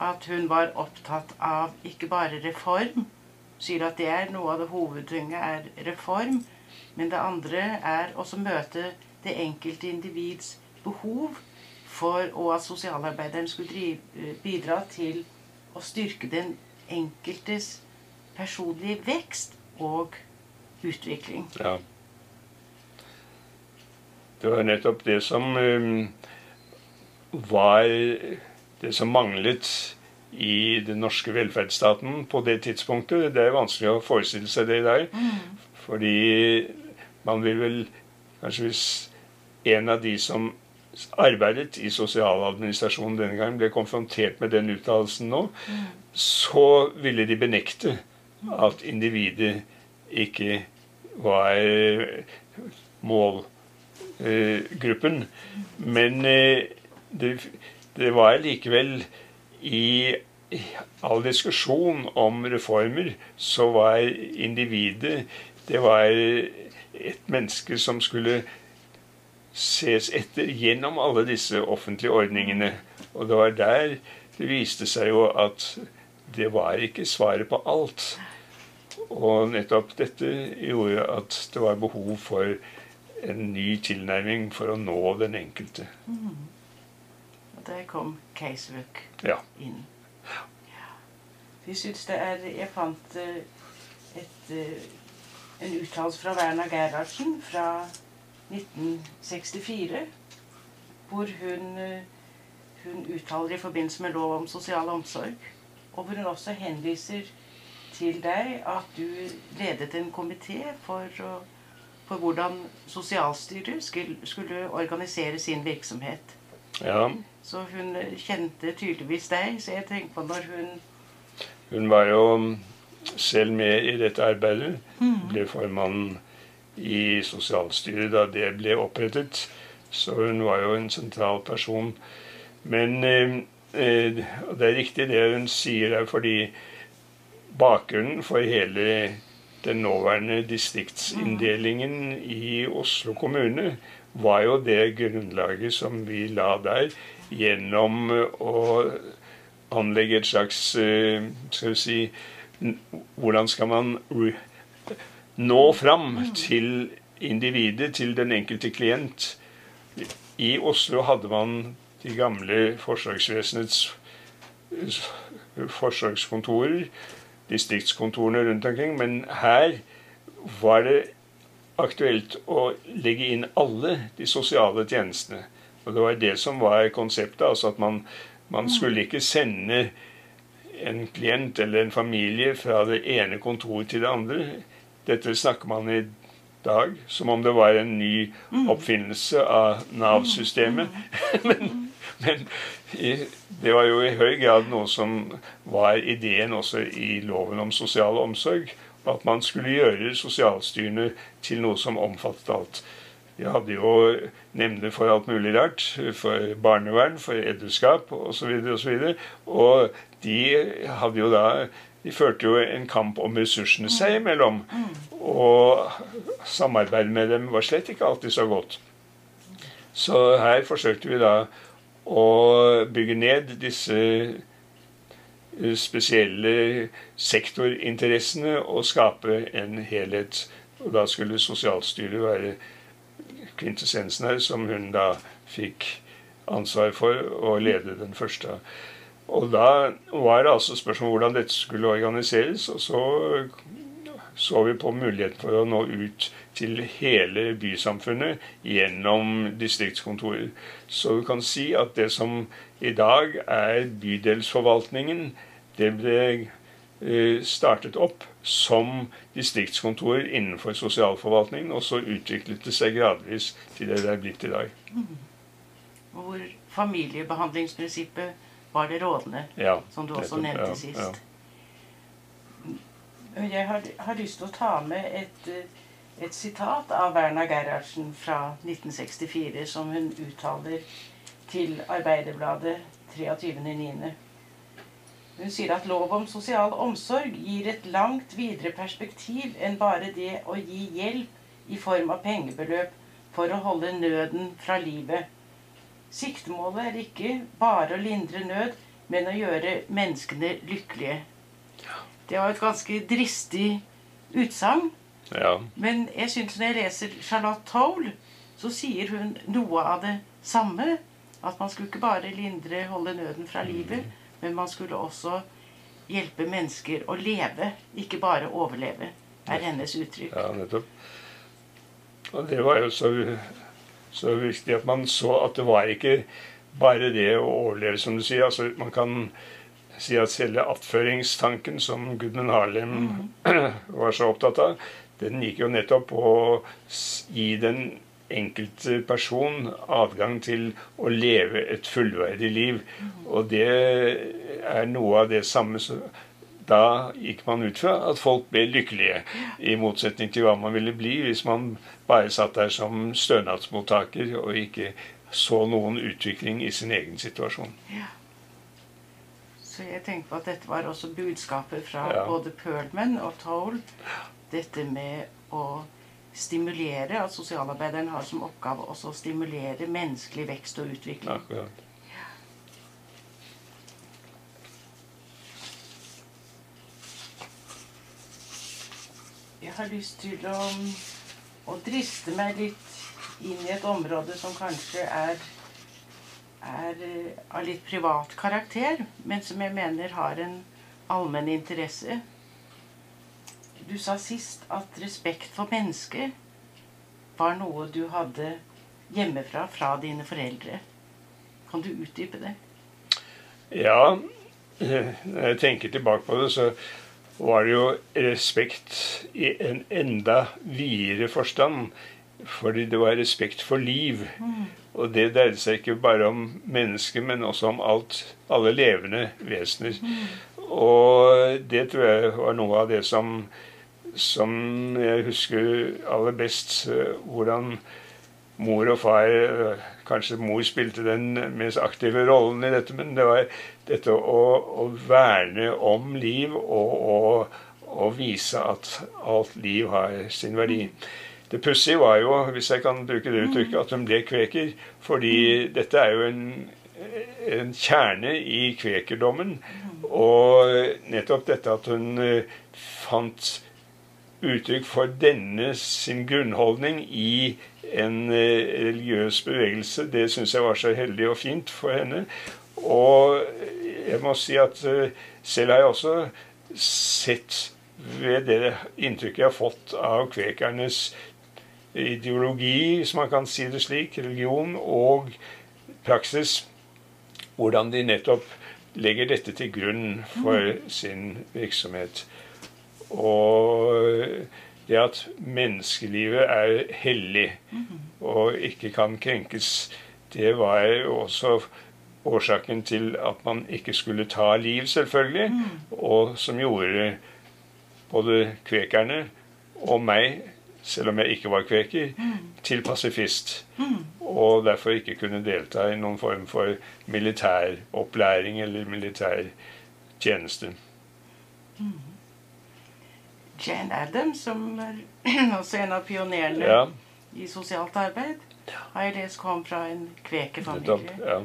At hun var opptatt av ikke bare reform. Sier at det er noe av det hovedtunge er reform. Men det andre er også møte det enkelte individs behov for, og at sosialarbeideren skulle drive, eh, bidra til å styrke den enkeltes personlige vekst og utvikling. Ja. Det var nettopp det som um, var Det som manglet i den norske velferdsstaten på det tidspunktet. Det er vanskelig å forestille seg det i dag. Mm. Fordi man vil vel Kanskje hvis en av de som arbeidet i sosialadministrasjonen denne gangen, ble konfrontert med den uttalelsen nå, så ville de benekte at individet ikke var målgruppen. Men eh, det, det var likevel i all diskusjon om reformer, så var individet Det var et menneske som skulle ses etter gjennom alle disse offentlige ordningene. Og det var der det viste seg jo at det var ikke svaret på alt. Og nettopp dette gjorde at det var behov for en ny tilnærming for å nå den enkelte. Mm. Og der kom Casework ja. inn. Ja. Jeg syns det er Jeg fant eh, et, eh, en uttalelse fra Werner Gerhardsen fra 1964, hvor hun, eh, hun uttaler i forbindelse med lov om sosial omsorg, og hvor hun også henviser til deg at du ledet en komité for, for, hvordan sosialstyret skulle, skulle, organisere sin virksomhet. Ja. Så hun kjente tydeligvis deg. Så jeg tenker på når hun Hun var jo selv med i dette arbeidet. Mm. Ble formann i sosialstyret da det ble opprettet. Så hun var jo en sentral person. Men eh, eh det er riktig det hun sier der, fordi bakgrunnen for hele den nåværende distriktsinndelingen i Oslo kommune var jo det grunnlaget som vi la der gjennom å anlegge et slags eh, Skal vi si Hvordan skal man nå fram til individet, til den enkelte klient. I Oslo hadde man de gamle forsøksvesenets forsøkskontorer, distriktskontorene rundt omkring, men her var det aktuelt å legge inn alle de sosiale tjenestene. Og det var det som var konseptet. altså at man, man skulle ikke sende en klient eller en familie fra det ene kontoret til det andre. Dette snakker man i dag som om det var en ny mm. oppfinnelse av Nav-systemet. men, men, i, det var jo i høy grad noe som var ideen også i loven om sosial omsorg. At man skulle gjøre sosialstyrene til noe som omfattet alt. Vi hadde jo nemnder for alt mulig rart. For barnevern, for edderskap osv. Og, så videre, og, så og de hadde jo da de førte jo en kamp om ressursene seg imellom. Og samarbeidet med dem var slett ikke alltid så godt. Så her forsøkte vi da å bygge ned disse spesielle sektorinteressene og skape en helhet. Og da skulle sosialstyret være kvintessensen her, som hun da fikk ansvar for å lede den første. Og da var det altså spørsmål om hvordan dette skulle organiseres. Og så så vi på muligheten for å nå ut til hele bysamfunnet gjennom distriktskontorer. Så vi kan si at det som i dag er bydelsforvaltningen, det ble eh, startet opp som distriktskontor innenfor sosialforvaltningen, og så utviklet det seg gradvis til det det er blitt i dag. Mm. Hvor familiebehandlingsprinsippet var det rådende, ja, som du også nevnte ja, sist. Ja. Jeg har, har, lyst til å ta med et, et sitat av Verna Gerhardsen fra 1964, som hun uttaler til Arbeiderbladet 23.9. Hun sier at lov om sosial omsorg gir et langt videre perspektiv enn bare det å gi hjelp i form av pengebeløp for å holde nøden fra livet. Siktemålet er ikke bare å lindre nød, men å gjøre menneskene lykkelige. Det var et ganske dristig utsagn. Ja. Men jeg syns når jeg leser Charlotte Toll, så sier hun noe av det samme. At man skulle ikke bare lindre, holde nøden fra livet, mm. men man skulle også hjelpe mennesker å leve, ikke bare overleve, er hennes uttrykk. Ja, nettopp. Og det var jo så så viktig at man så at det var ikke bare det å overleve, som du sier. altså Man kan si at selve attføringstanken som Gudmund Harlem mm. var så opptatt av, den gikk jo nettopp på å gi den enkelte person adgang til å leve et fullverdig liv. Mm. Og det er noe av det samme da gikk man ut fra at folk ble lykkelige, i motsetning til hva man ville bli hvis man bare satt der som stønadsmottaker og ikke så noen utvikling i sin egen situasjon. Ja. Så jeg tenker på at dette var også budskapet fra ja. både Perlman og Toll. Dette med å stimulere, at sosialarbeideren har som oppgave også å stimulere menneskelig vekst og utvikling. Akkurat. Jeg har lyst til å, å driste meg litt inn i et område som kanskje er, er eh, av litt privat karakter, men som jeg mener har en allmenn interesse. Du sa sist at respekt for mennesket var noe du hadde hjemmefra fra dine foreldre. Kan du utdype det? Ja, når jeg tenker tilbake på det, så var det jo respekt i en enda videre forstand. Fordi det var respekt for liv. Mm. Og det dreide seg ikke bare om mennesker, men også om alt, alle levende vesener. Mm. Og det tror jeg var noe av det som, som jeg husker aller best. Hvordan mor og far Kanskje mor spilte den mest aktive rollen i dette, men det var dette å, å verne om liv og, og, og, vise at alt liv har sin verdi. Det pussige var jo, hvis jeg kan bruke det uttrykket, at hun ble kveker. Fordi dette er jo en, en kjerne i kvekerdommen. Og nettopp dette at hun eh, fant uttrykk for denne sin grunnholdning i en eh, religiøs bevegelse. Det syns jeg var så heldig og fint for henne. Og jeg må si at eh, selv har jeg også sett ved det inntrykket jeg har fått av kvekernes ideologi, hvis man kan si det slik, religion og praksis, hvordan de nettopp legger dette til grunn for mm. sin virksomhet. Og det at menneskelivet er hellig og ikke kan krenkes, det var også årsaken til at man ikke skulle ta liv, selvfølgelig, og som gjorde både kvekerne og meg, selv om jeg ikke var kveker, til pasifist. Og derfor ikke kunne delta i noen form for militæropplæring eller militær tjeneste. Jane Addams, som er også en av pionerene Ja, i sosialt arbeid, har jeg lest kom fra en kvekerfamilie. Ja.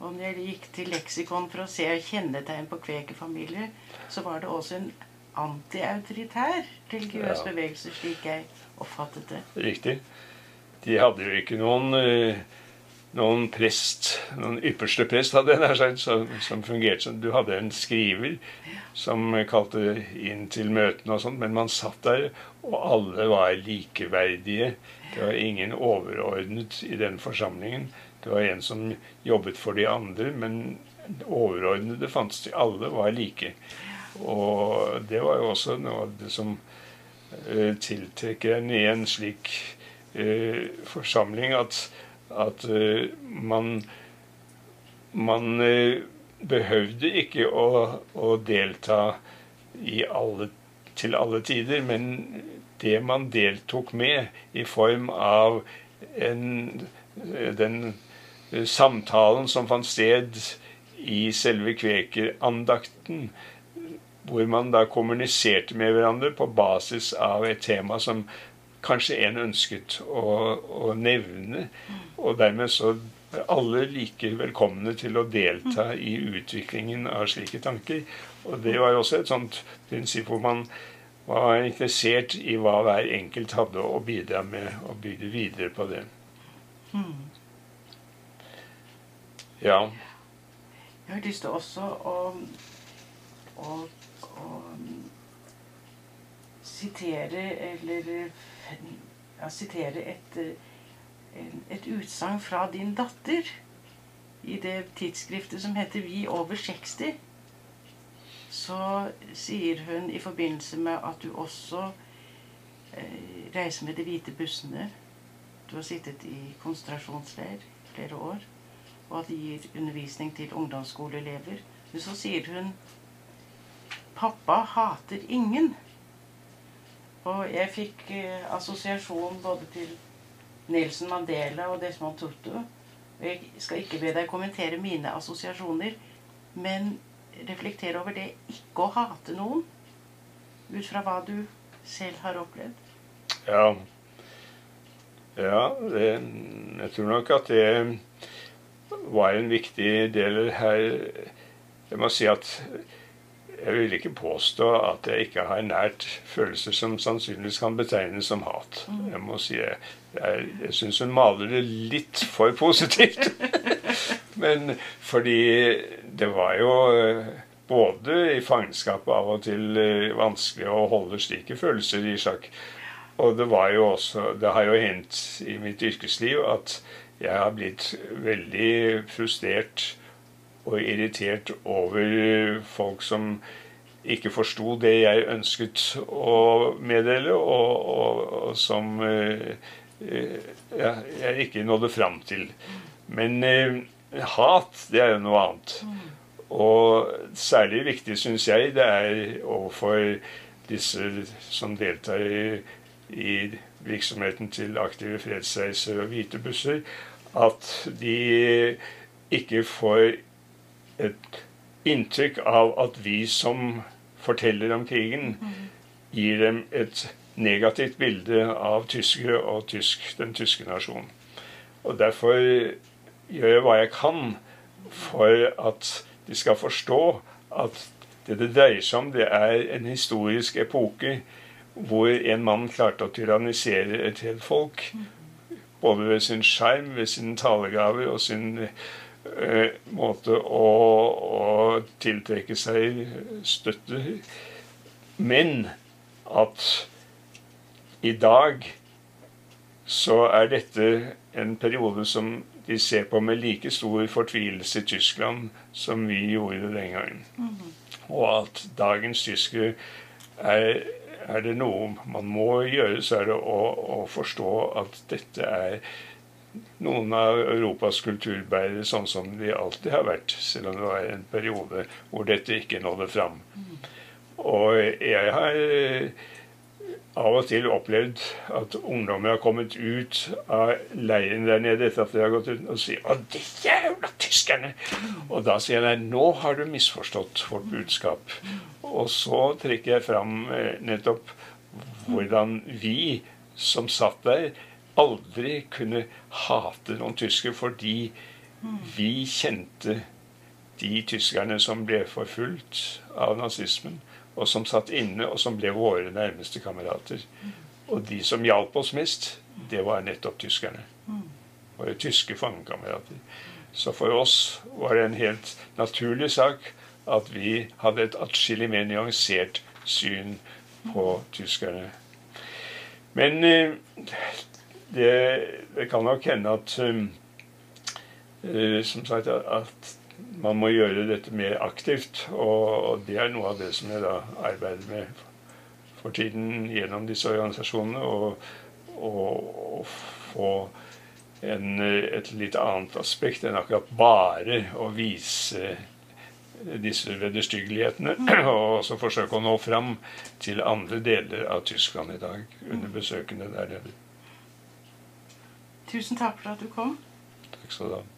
Og når jeg gikk til leksikon for å se kjennetegn på kvekerfamilier, så var det også en antiautoritær religiøs Ja. bevegelse, slik jeg oppfattet det. Riktig. De hadde jo ikke noen, eh, noen prest, noen ypperste prest, hadde jeg nær sagt, som, som fungerte som Du hadde en skriver som kalte inn til møtene og sånn, men man satt der, og alle var likeverdige. Det var ingen overordnet i den forsamlingen. Det var en som jobbet for de andre, men overordnede fantes de. Alle var like. Og det var jo også noe av det som uh, tiltrekker en i en slik uh, forsamling at, at eh, man man eh, behøvde ikke å, å delta alle, til alle tider, men det man deltok med i form av en, den eh, samtalen som fant sted i selve kvekerandakten, hvor man da kommuniserte med hverandre på basis av et tema som kanskje en ønsket å, å nevne. Og dermed så er alle like velkomne til å delta i utviklingen av slike tanker. Og det var jo også et sånt prinsipp hvor man var interessert i hva hver enkelt hadde å bidra med, og bygde videre på det. Ja. Jeg har lyst til også å, å, å sitere eller ja, sitere et, en- et utsagn fra din datter i det tidsskriftet som heter Vi over 60. Så sier hun i forbindelse med at du også eh, reiser med de hvite bussene Du har sittet i konsentrasjonsleir flere år og at de gir undervisning til ungdomsskoleelever. Men så sier hun 'Pappa hater ingen'. Og jeg fikk eh, assosiasjon både til Nelson Mandela og Desmond Tutu. Jeg skal ikke be deg kommentere mine assosiasjoner, men reflektere over det ikke å hate noen. Ut fra hva du selv har opplevd. Ja. Ja, det, jeg tror nok at det var en viktig del her. Jeg må si at jeg vil ikke påstå at jeg ikke har nært følelser som sannsynligvis kan betegnes som hat. Jeg må si jeg, jeg, jeg syns hun maler det litt for positivt. Men fordi det var jo eh, både i fangenskapet av og til eh, vanskelig å holde slike følelser i sjakk. Og det var jo også Det har jo hendt i mitt yrkesliv at jeg har blitt veldig frustrert og irritert over folk som ikke forsto det jeg ønsket å meddele, og, og, og som eh, ja, jeg ikke nådde fram til. Men eh, hat, det er jo noe annet. Og særlig viktig syns jeg det er overfor disse som deltar i, i virksomheten til Aktive fredsreiser og hvite busser, at de ikke får et inntrykk av at vi som forteller om krigen, gir dem et negativt bilde av tyskere og tysk, den tyske nasjonen. Og derfor gjør jeg hva jeg kan for at de skal forstå at det det dreier seg om, det er en historisk epoke hvor en mann klarte å tyrannisere et helt folk. Både ved sin skjerm, ved sine talegaver og sin måte å, å tiltrekke seg støtte Men at i dag så er dette en periode som de ser på med like stor fortvilelse i Tyskland som vi gjorde den gangen. Og at dagens tyskere er, er det noe man må gjøre, så er det å, å forstå at dette er noen av Europas kulturbærere sånn som de alltid har vært, selv om det var en periode hvor dette ikke nådde fram. Og jeg har av og til opplevd at ungdommer har kommet ut av leiren der nede etter at de har gått ut og sier 'Å, de jævla tyskerne!' Og da sier jeg nei, nå har du misforstått vårt budskap. Og så trekker jeg fram eh, nettopp hvordan vi som satt der, aldri kunne hate noen tysker fordi vi kjente de tyskerne som ble forfulgt av nazismen og som satt inne, og som ble våre nærmeste kamerater. Og de som hjalp oss mest, det var nettopp tyskerne. Våre tyske fangekamerater. Så for oss var det en helt naturlig sak at vi hadde et atskillig mer nyansert syn på tyskerne. Men eh, det, kan nok hende at uh, som sagt, at man må gjøre dette mer aktivt. Og det er noe av det som jeg da arbeider med for tiden gjennom disse organisasjonene. og få en, et litt annet aspekt enn akkurat bare å vise disse vederstyggelighetene. Og også forsøke å nå fram til andre deler av Tyskland i dag under besøkene der nede. Tusen takk for at du kom. Takk skal du ha.